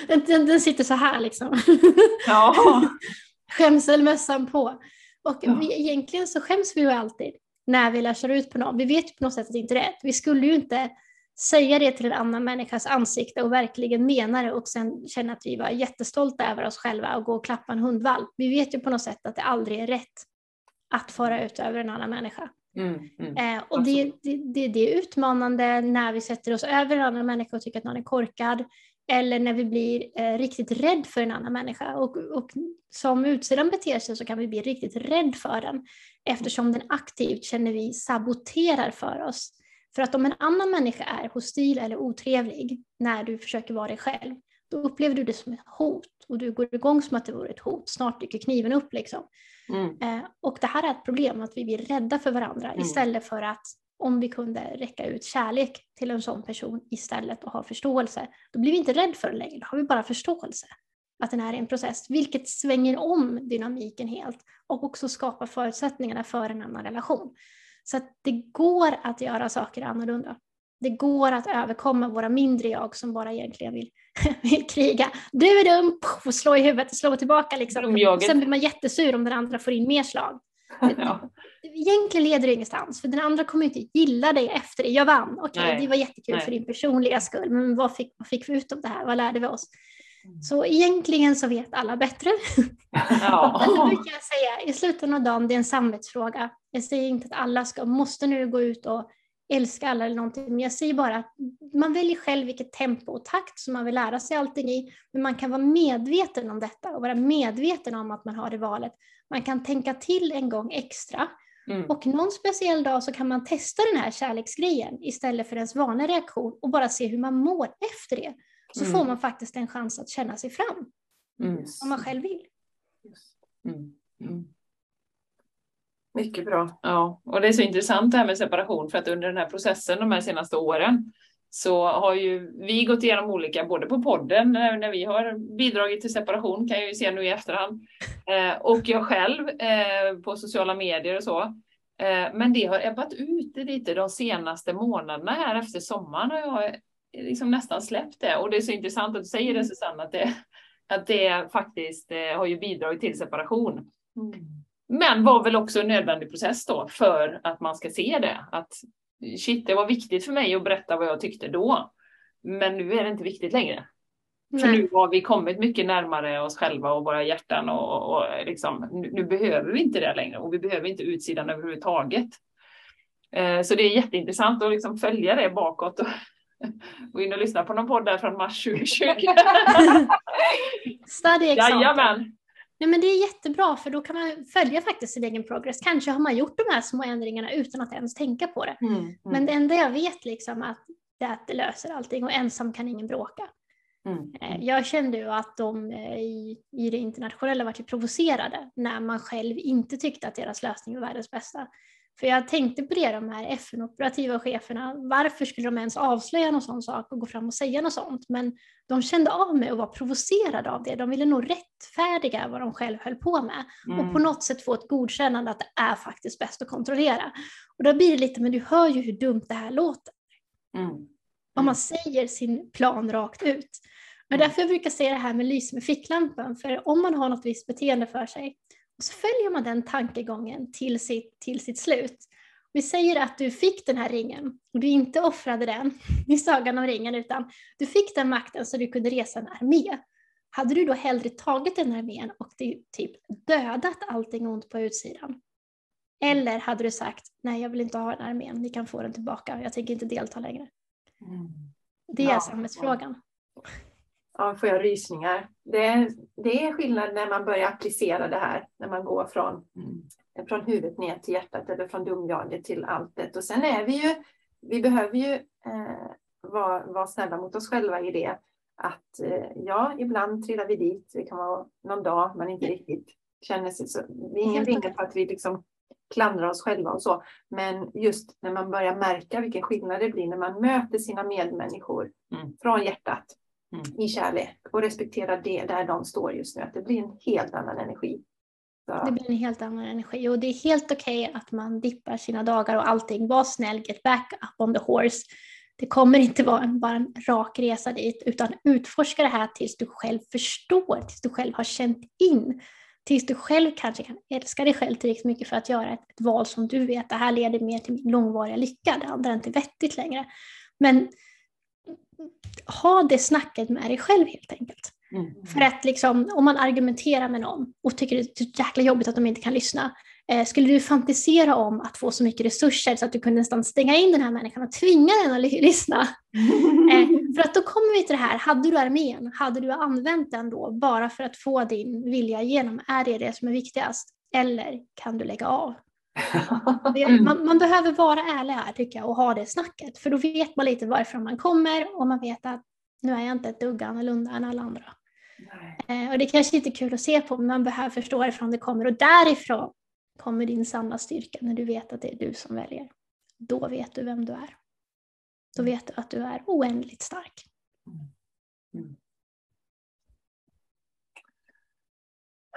Den, den, sitter så här liksom. Ja. Skämselmössan på. Och ja. vi, egentligen så skäms vi ju alltid när vi lär ut på någon. Vi vet ju på något sätt att det inte är rätt. Vi skulle ju inte säga det till en annan människas ansikte och verkligen mena det och sen känna att vi var jättestolta över oss själva och gå och klappa en hundvalp. Vi vet ju på något sätt att det aldrig är rätt att föra ut över en annan människa. Mm, mm, eh, och det, det, det, är utmanande när vi sätter oss över en annan människa och tycker att någon är korkad eller när vi blir eh, riktigt rädd för en annan människa. Och, och som utsidan beter sig så kan vi bli riktigt rädd för den eftersom den aktivt känner vi saboterar för oss. För att om en annan människa är hostil eller otrevlig när du försöker vara dig själv, då upplever du det som ett hot och du går igång som att det vore ett hot. Snart dyker kniven upp liksom. Mm. Eh, och det här är ett problem, att vi blir rädda för varandra mm. istället för att om vi kunde räcka ut kärlek till en sån person istället och ha förståelse, då blir vi inte rädda för det längre, då har vi bara förståelse att den är en process, vilket svänger om dynamiken helt och också skapar förutsättningarna för en annan relation. Så det går att göra saker annorlunda. Det går att överkomma våra mindre jag som bara egentligen vill, vill kriga. Du är dum! Och slå i huvudet och slå tillbaka. Liksom. Sen blir man jättesur om den andra får in mer slag. Ja. Egentligen leder det ingenstans, för den andra kommer inte gilla dig efter det. Jag vann, okej, Nej. det var jättekul Nej. för din personliga skull, men vad fick, vad fick vi ut av det här? Vad lärde vi oss? Mm. Så egentligen så vet alla bättre. Ja. Det brukar jag säga, i slutändan av dagen, det är en samvetsfråga. Jag säger inte att alla ska, måste nu gå ut och älska alla eller någonting, men jag säger bara att man väljer själv vilket tempo och takt som man vill lära sig allting i, men man kan vara medveten om detta och vara medveten om att man har det valet. Man kan tänka till en gång extra Mm. och någon speciell dag så kan man testa den här kärleksgrejen istället för ens vanliga reaktion och bara se hur man mår efter det. Så Mm. får man faktiskt en chans att känna sig fram Mm. om man själv vill. Mm. Mm. Mycket bra. Ja, och det är så intressant det här med separation för att under den här processen de här senaste åren så har ju vi gått igenom olika, både på podden när vi har bidragit till separation kan jag ju se nu i efterhand, eh, och jag själv eh, på sociala medier och så. Eh, men det har ebbat ut lite de senaste månaderna här efter sommaren har jag liksom nästan släppt det. Och det är så intressant att du säger det Susanne, att det, att det faktiskt har ju bidragit till separation. Men var väl också en nödvändig process då för att man ska se det. Att shit, det var viktigt för mig att berätta vad jag tyckte då. Men nu är det inte viktigt längre. För nu har vi kommit mycket närmare oss själva och våra hjärtan och, och liksom, nu, nu behöver vi inte det längre och vi behöver inte utsidan överhuvudtaget. Eh, så det är jätteintressant att liksom följa det bakåt och gå in och lyssna på någon podd där från mars 2020. Study example. Jajamän! Nej, men det är jättebra för då kan man följa faktiskt sin egen progress. Kanske har man gjort de här små ändringarna utan att ens tänka på det. Mm, Men det enda jag vet liksom att det är att det löser allting och ensam kan ingen bråka. mm, Eh, Jag kände ju att de eh, i, i det internationella var provocerade när man själv inte tyckte att deras lösning var världens bästa. För jag tänkte på det, de här FN-operativa cheferna, varför skulle de ens avslöja någon sån sak och gå fram och säga något sånt? Men de kände av mig och var provocerade av det. De ville nog rättfärdiga vad de själv höll på med mm. och på något sätt få ett godkännande att det är faktiskt bäst att kontrollera. Och då blir det lite, men du hör ju hur dumt det här låter Mm. om man säger sin plan rakt ut. Och Mm. därför jag brukar säga det här med lys med ficklampan, för om man har något visst beteende för sig och så följer man den tankegången till sitt, till sitt slut. Vi säger att du fick den här ringen och du inte offrade den i sagan om ringen utan du fick den makten så du kunde resa en armé. Hade du då hellre tagit den armén och typ dödat allting ont på utsidan? Eller hade du sagt nej jag vill inte ha den armén, ni kan få den tillbaka, jag tänker inte delta längre. Mm. Det är Ja. samhällsfrågan. Ja, får jag rysningar. Det, det är skillnad när man börjar applicera det här, när man går från, Mm. från huvudet ner till hjärtat eller från dumjaget till alltet. Och sen är vi ju, vi behöver ju eh, vara, vara snälla mot oss själva i det. Att eh, ja, ibland trillar vi dit. Det kan vara någon dag man inte riktigt känner sig så. Det är ingen vinge okej. på att vi liksom klandrar oss själva och så. Men just när man börjar märka vilken skillnad det blir när man möter sina medmänniskor Mm. från hjärtat Mm. i kärlek och respekterar det där de står just nu. Att det blir en helt annan energi. Så, Det blir en helt annan energi och det är helt okej att man dippar sina dagar och allting. Var snäll, get back up on the horse. Det kommer inte vara en, bara en rak resa dit utan utforska det här tills du själv förstår, tills du själv har känt in. Tills du själv kanske kan älska dig själv tillräckligt mycket för att göra ett, ett val som du vet, det här leder mer till min långvariga lycka, det andra är inte vettigt längre. Men ha det snacket med dig själv helt enkelt. Mm. För att liksom, om man argumenterar med någon och tycker det är jäkla jobbigt att de inte kan lyssna, eh, skulle du fantisera om att få så mycket resurser så att du kunde nästan stänga in den här människan och tvinga den att ly- lyssna? Eh, för att då kommer vi till det här, hade du armén, hade du använt den då bara för att få din vilja igenom? Är det det som är viktigast? Eller kan du lägga av? Det, man, man behöver vara ärlig här tycker jag och ha det snacket. För då vet man lite varifrån man kommer och man vet att nu är jag inte ett dugg annorlunda än alla andra. Eh, och det kanske inte är kul att se på, men man behöver förstå varifrån det kommer. Och därifrån kommer din sanna styrka, när du vet att det är du som väljer. Då vet du vem du är. Då vet du att du är oändligt stark.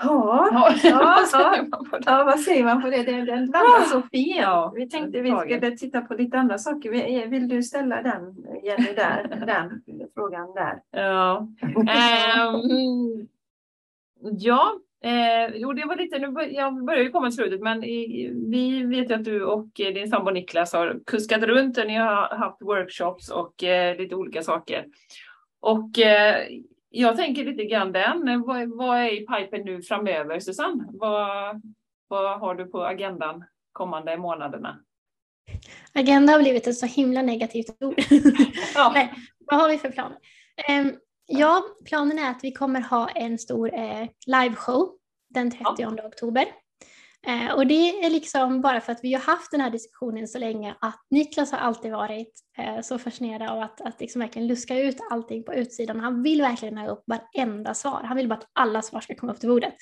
Ja, Ja, Ja, vad säger man på det? ja, vad säger man på det? Den, den landar. Ja, vi tänkte vi skulle titta på lite andra saker. Vi- Vill du ställa den, Jenny, där, den frågan där? Ja. Ehm, ja, Eh, jo, det var lite, nu jag börjar ju komma i slutet, men i, vi vet ju att du och din sambo Niklas har kuskat runt och ni har haft workshops och eh, lite olika saker. Och eh, jag tänker lite grann den, vad, vad är i pipen nu framöver Susanne? Vad, vad har du på agendan kommande månaderna? Agenda har blivit ett så himla negativt ord. Ja. Nej, vad har vi för planer? Um, ja, planen är att vi kommer ha en stor eh, liveshow den 30 ja. oktober. Eh, och det är liksom bara för att vi har haft den här diskussionen så länge att Niklas har alltid varit eh, så fascinerad av att, att liksom verkligen luska ut allting på utsidan. Han vill verkligen ha upp varenda svar. Han vill bara att alla svar ska komma upp till bordet.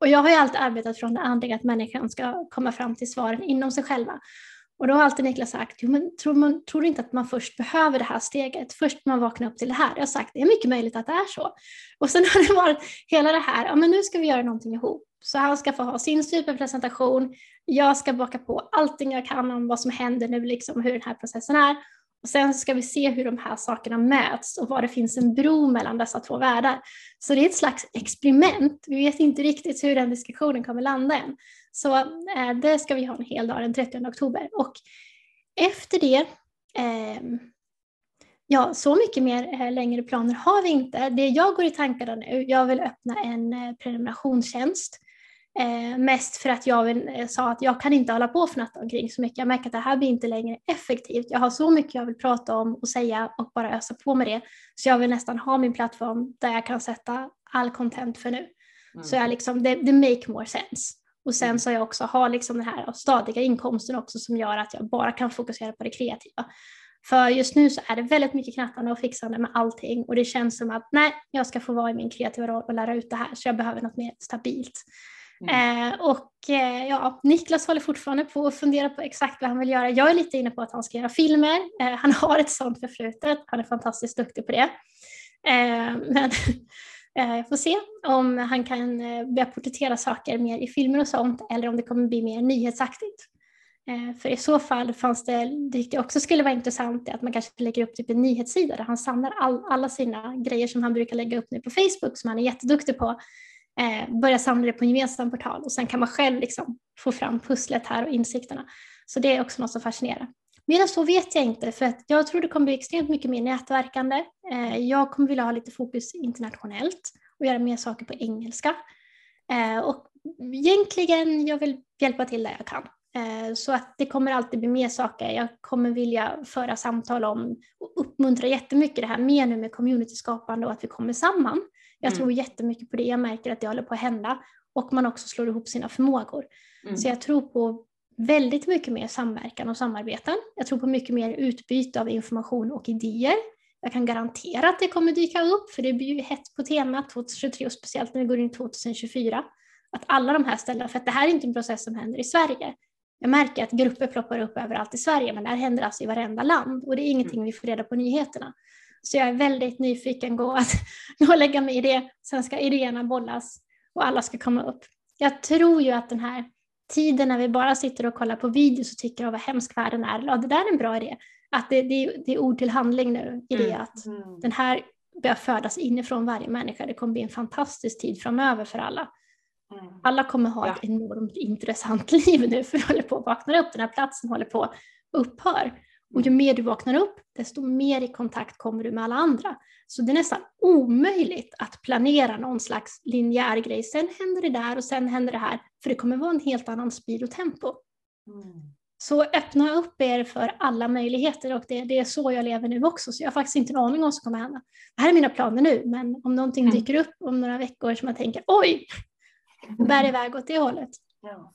Och jag har ju alltid arbetat från det andliga, att människan ska komma fram till svaren inom sig själva. Och då har alltid Niklas sagt, jo, men tror, man, tror inte att man först behöver det här steget? Först man vaknar upp till det här. Jag har sagt, det är mycket möjligt att det är så. Och sen har det varit hela det här, ja men nu ska vi göra någonting ihop. Så han ska få ha sin superpresentation. Jag ska baka på allting jag kan om vad som händer nu, liksom hur den här processen är. Och sen ska vi se hur de här sakerna möts och var det finns en bro mellan dessa två världar. Så det är ett slags experiment. Vi vet inte riktigt hur den diskussionen kommer landa än. Så eh, det ska vi ha en hel dag den 30 oktober. Och efter det, eh, ja så mycket mer eh, längre planer har vi inte. Det jag går i tankarna nu, jag vill öppna en eh, prenumerationstjänst Eh, mest för att jag vill, eh, sa att jag kan inte hålla på och fnatta omkring så mycket. Jag märker att det här blir inte längre effektivt. Jag har så mycket jag vill prata om och säga och bara ösa på med det. Så jag vill nästan ha min plattform där jag kan sätta all content för nu. Mm. Så jag liksom, det, det make more sense. Och sen mm. så jag också har liksom den här stadiga inkomsten också som gör att jag bara kan fokusera på det kreativa. För just nu så är det väldigt mycket knattande och fixande med allting och det känns som att nej, jag ska få vara i min kreativa roll och lära ut det här så jag behöver något mer stabilt. Mm. Eh, och eh, ja, Niklas håller fortfarande på att fundera på exakt vad han vill göra. Jag är lite inne på att han ska göra filmer. Eh, han har ett sånt förflutet. Han är fantastiskt duktig på det. Eh, men jag får se om han kan eh, börja porträttera saker mer i filmer och sånt eller om det kommer bli mer nyhetsaktigt. Eh, för i så fall fanns det, det också skulle vara intressant att man kanske lägger upp typ en nyhetssida där han samlar all, alla sina grejer som han brukar lägga upp nu på Facebook som han är jätteduktig på eh, börja samla det på en gemensam portal och sen kan man själv liksom få fram pusslet här och insikterna. Så det är också något som fascinerar. Mer än så vet jag inte, för att jag tror det kommer bli extremt mycket mer nätverkande. Eh, jag kommer vilja ha lite fokus internationellt och göra mer saker på engelska. Eh, och egentligen, jag vill hjälpa till där jag kan. Eh, så att det kommer alltid bli mer saker. Jag kommer vilja föra samtal om och uppmuntra jättemycket det här mer nu med communityskapande och att vi kommer samman. Jag mm. tror jättemycket på det. Jag märker att det håller på att hända och man också slår ihop sina förmågor. Mm. Så jag tror på väldigt mycket mer samverkan och samarbeten. Jag tror på mycket mer utbyte av information och idéer. Jag kan garantera att det kommer dyka upp, för det blir ju hett på temat 2023 och speciellt när vi går in 2024. Att alla de här ställena, för att det här är inte en process som händer i Sverige. Jag märker att grupper ploppar upp överallt i Sverige, men det här händer alltså i varenda land och det är ingenting mm. vi får reda på i nyheterna. Så jag är väldigt nyfiken på att gå lägga mig i det. Sen ska idéerna bollas och alla ska komma upp. Jag tror ju att den här tiden när vi bara sitter och kollar på videos och tycker att vad hemsk världen är, ja det där är en bra idé. Att det, det, det är ord till handling nu i det mm. att mm. den här börjar födas inifrån varje människa. Det kommer bli en fantastisk tid framöver för alla. Mm. Alla kommer ha ja. ett enormt intressant liv nu för att hålla på att vakna upp. Den här platsen håller på att upphör. Och ju mer du vaknar upp, desto mer i kontakt kommer du med alla andra. Så det är nästan omöjligt att planera någon slags linjär grej. Sen händer det där och sen händer det här. För det kommer vara en helt annan speed och tempo. Mm. Så öppna upp er för alla möjligheter och det, det, är så jag lever nu också. Så jag har faktiskt inte en aning om vad som kommer hända. Det här är mina planer nu, men om någonting mm. dyker upp om några veckor som jag tänker oj, bär iväg åt det hållet. Ja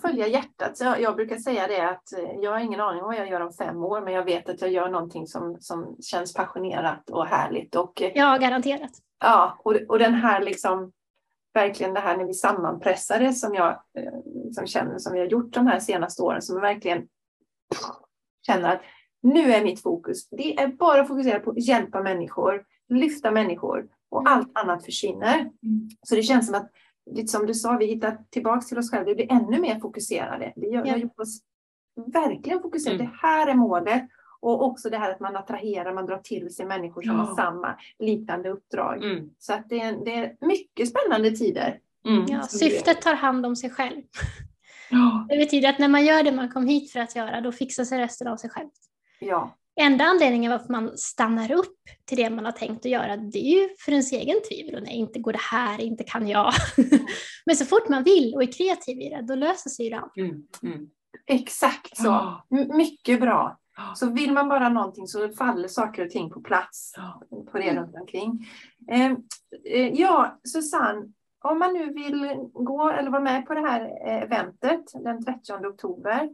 följa hjärtat. Så jag, brukar säga det att eh, jag har ingen aning om vad jag gör om fem år, men jag vet att jag gör någonting som, som känns passionerat och härligt. Och, eh, ja, garanterat. Ja, och, och den här liksom, verkligen det här när vi sammanpressade som jag eh, som känner som vi har gjort de här senaste åren, som verkligen känner att nu är mitt fokus, det är bara att fokusera på att hjälpa människor, lyfta människor och mm. allt annat försvinner. Mm. Så det känns som att lite som du sa, vi hittar tillbaka till oss själva. Vi blir ännu mer fokuserade. Vi har, ja. gjort oss verkligen fokuserade. Mm. Det här är målet. Och också det här att man attraherar, man drar till sig människor som ja. har samma liknande uppdrag. Mm. Så att det är, det är mycket spännande tider. Mm. Ja, syftet tar hand om sig själv. Ja. Det betyder att när man gör det man kom hit för att göra, då fixar sig resten av sig själv. Ja. Enda anledningen varför man stannar upp till det man har tänkt att göra, det är ju för ens egen tvivel. Och nej, inte går det här, inte kan jag. Men så fort man vill och är kreativ i det, då löser sig ju det. Mm. Mm. Exakt så. M- Mycket bra. Ja. Så vill man bara någonting så faller saker och ting på plats Ja. på det runt omkring. Eh, eh, ja, Susanne, om man nu vill gå eller vara med på det här eh, eventet den 30 oktober,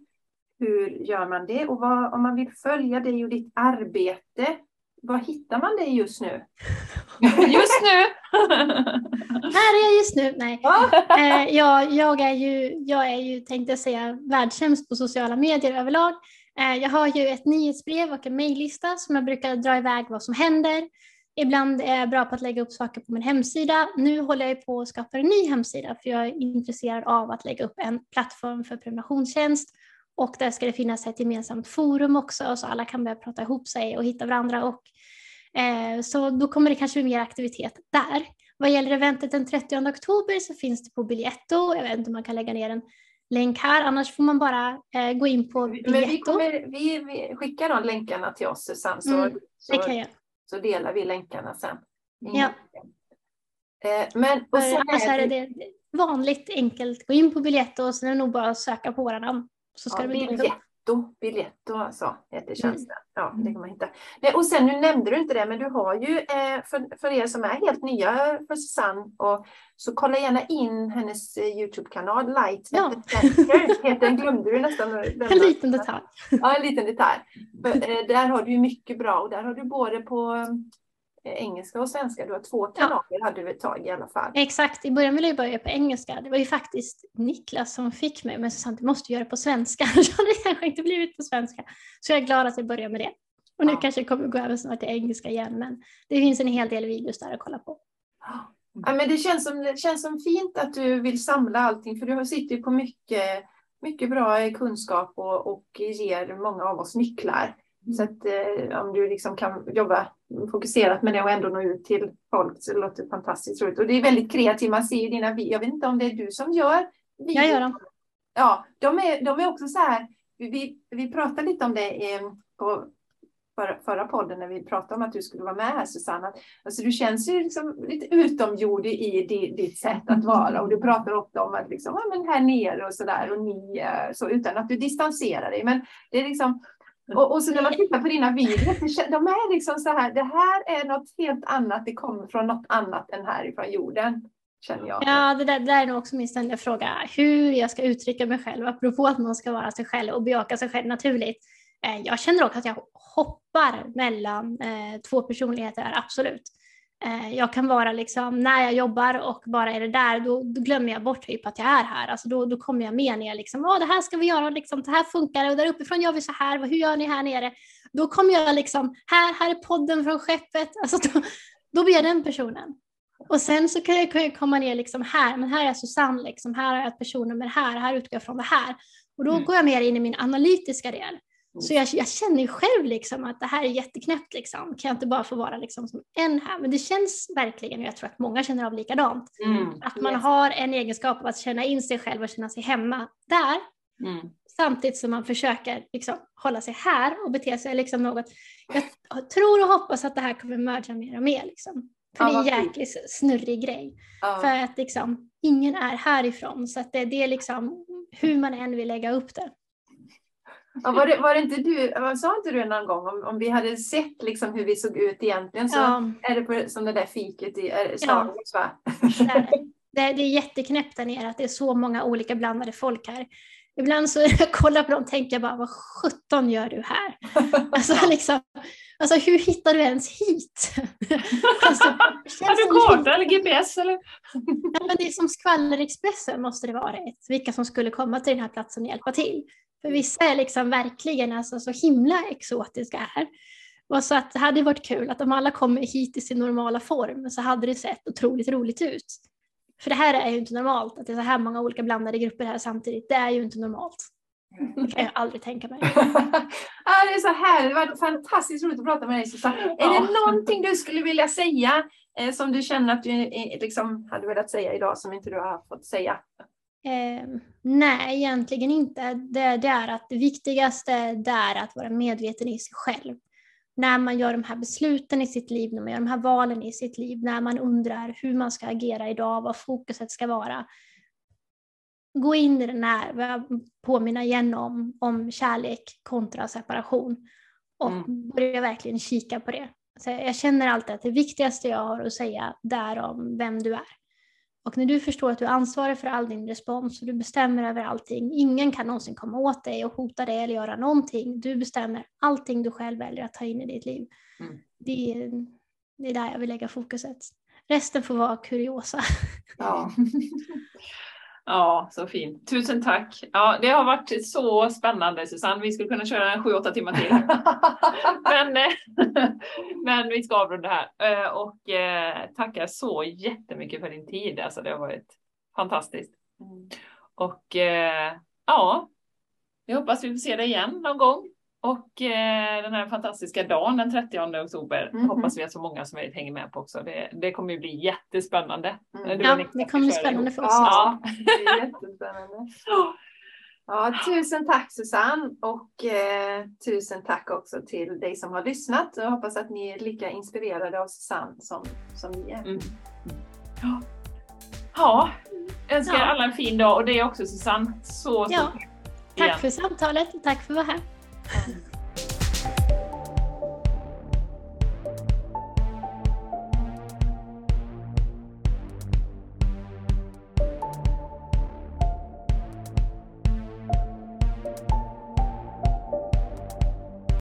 hur gör man det? Och vad, om man vill följa dig och ditt arbete, var hittar man dig just nu? Just nu! Här är jag just nu. Nej. Ja. Eh, jag, jag, är ju, jag är ju, tänkte jag säga, världssämst på sociala medier överlag. Eh, jag har ju ett nyhetsbrev och en mejllista som jag brukar dra iväg vad som händer. Ibland är jag bra på att lägga upp saker på min hemsida. Nu håller jag på att skapa en ny hemsida för jag är intresserad av att lägga upp en plattform för prenumerationstjänst. Och där ska det finnas ett gemensamt forum också så alla kan börja prata ihop sig och hitta varandra. Och, eh, så då kommer det kanske bli mer aktivitet där. Vad gäller eventet den 30 oktober så finns det på Biletto. Jag vet inte om man kan lägga ner en länk här, annars får man bara eh, gå in på Men vi, kommer, vi, vi skickar de länkarna till oss Susanne så, Mm, så, så delar vi länkarna sen. Ja. Eh, men, och För sen Annars är det, det vanligt enkelt. Gå in på Biletto och sen är det nog bara att söka på våra namn. Så ska ja, det. Biletto, Biletto alltså, heter Mm. tjänsten. Ja, det kan man hitta. Nej, och sen nu nämnde du inte det, men du har ju eh, för, för er som är helt nya för Susanne, och, så kolla gärna in hennes eh, Youtube-kanal, Light Ja. Heter den, glömde du nästan. En liten detalj. Ja, en liten detalj. För, eh, där har du ju mycket bra och där har du både på engelska och svenska. Du har två kanaler hade du ett tag i alla fall. Exakt, i början ville jag börja på engelska. Det var ju faktiskt Niklas som fick mig, men han, du måste göra det på svenska. Annars hade det kanske inte blivit på svenska. Så jag är glad att jag börjar med det. Och nu Ja. kanske det kommer gå över snart till engelska igen, men det finns en hel del videos där att kolla på. Ja, men det, känns som, det känns som fint att du vill samla allting för du sitter ju på mycket, mycket bra kunskap och, och ger många av oss nycklar. Så att eh, om du liksom kan jobba fokuserat med det och ändå nå ut till folk så det låter fantastiskt roligt. Och det är väldigt kreativt, man ser ju dina videor. Jag vet inte om det är du som gör videor. Jag gör dem. Ja, de är, de är också så här, vi, vi, pratade lite om det eh, på förra, förra podden när vi pratade om att du skulle vara med här Susanna. Alltså du känns ju liksom lite utomjordig i di- ditt sätt att vara och du pratar ofta om att liksom, ja, men här nere och så där och ni så utan att du distanserar dig. Men det är liksom och, och så när man tittar på dina videor, de är liksom så här, det här är något helt annat, det kommer från något annat än härifrån jorden, känner jag. Ja, det där, det där är nog också min ständiga fråga. Hur jag ska uttrycka mig själv, apropå att man ska vara sig själv och bejaka sig själv naturligt. Eh, jag känner också att jag hoppar mellan eh, två personligheter, absolut. Eh, jag kan vara liksom, när jag jobbar och bara är det där, då, då glömmer jag bort typ att jag är här. Alltså då, då kommer jag med ner, liksom, Åh, det här ska vi göra, liksom, det här funkar, och där uppifrån gör vi så här, hur gör ni här nere? Då kommer jag liksom, här, här är podden från skeppet. Alltså då, då blir jag den personen. Och sen så kan jag, kan jag komma ner liksom här, men här är Susanne, liksom, här har jag ett personnummer här, här utgår jag från det här. Och då Mm. går jag mer in i min analytiska del. Så jag, jag känner ju själv liksom att det här är jätteknäppt. Liksom. Kan jag inte bara få vara liksom som en här? Men det känns verkligen, och jag tror att många känner av likadant, Mm. att man Yes. har en egenskap av att känna in sig själv och känna sig hemma där. Mm. Samtidigt som man försöker liksom, hålla sig här och bete sig liksom något. Jag tror och hoppas att det här kommer merga mer och mer. Liksom. För Ja, det är en jäkligt snurrig grej. Ja. För att liksom, ingen är härifrån. Så att det, det är liksom hur man än vill lägga upp det. Ja, var, det, var det inte du, sa inte du någon gång om, om vi hade sett liksom hur vi såg ut egentligen så Ja, är det på, som det där fiket i Starbucks va? det, är det. är jätteknäppt där nere att det är så många olika blandade folk här. Ibland så när jag kollar på dem tänker jag bara, vad sjutton gör du här? Alltså, liksom, alltså hur hittar du ens hit? alltså, Har du karta eller GPS eller? Ja, men det är som skvallerexpressen måste det vara vilka som skulle komma till den här platsen och hjälpa till. För vissa är liksom verkligen alltså så himla exotiska här. Och så att det hade varit kul att om alla kommer hit i sin normala form så hade det sett otroligt roligt ut. För det här är ju inte normalt, att det är så här många olika blandade grupper här samtidigt. Det är ju inte normalt. Det kan jag aldrig tänka mig. ja, det är så härligt, det varit fantastiskt roligt att prata med dig Susanne. Är det någonting du skulle vilja säga eh, som du känner att du eh, liksom hade velat säga idag som inte du har fått säga? Eh, nej, egentligen inte. Det, det, är att det viktigaste det är att vara medveten i sig själv. När man gör de här besluten i sitt liv, när man gör de här valen i sitt liv, när man undrar hur man ska agera idag, vad fokuset ska vara. Gå in i den här, påminna igen om, om kärlek kontra separation och mm. börja verkligen kika på det. Så jag känner alltid att det viktigaste jag har att säga det är om vem du är. Och när du förstår att du är ansvarig för all din respons och du bestämmer över allting, ingen kan någonsin komma åt dig och hota dig eller göra någonting. Du bestämmer allting du själv väljer att ta in i ditt liv. Mm. Det, är, det är där jag vill lägga fokuset. Resten får vara kuriosa. Ja. Ja, så fint. Tusen tack. Ja, det har varit så spännande Susanne. Vi skulle kunna köra en 7-8 timmar till. men, eh, men vi ska avrunda här eh, och eh, tackar så jättemycket för din tid. Alltså, det har varit fantastiskt. Mm. Och ja, jag hoppas vi får se dig igen någon gång. Och eh, den här fantastiska dagen den 30 oktober mm. hoppas vi att så många som möjligt hänger med på också. Det, det kommer ju bli jättespännande. Mm. Ja, det kommer bli spännande för oss ja, det är jättespännande. Ja, tusen tack Susanne och eh, tusen tack också till dig som har lyssnat. Jag hoppas att ni är lika inspirerade av Susanne som, som vi är. Mm. Ja. ja, önskar ja. alla en fin dag och det är också Susanne. Så, så ja. Tack för samtalet och tack för att vara här. 嗯。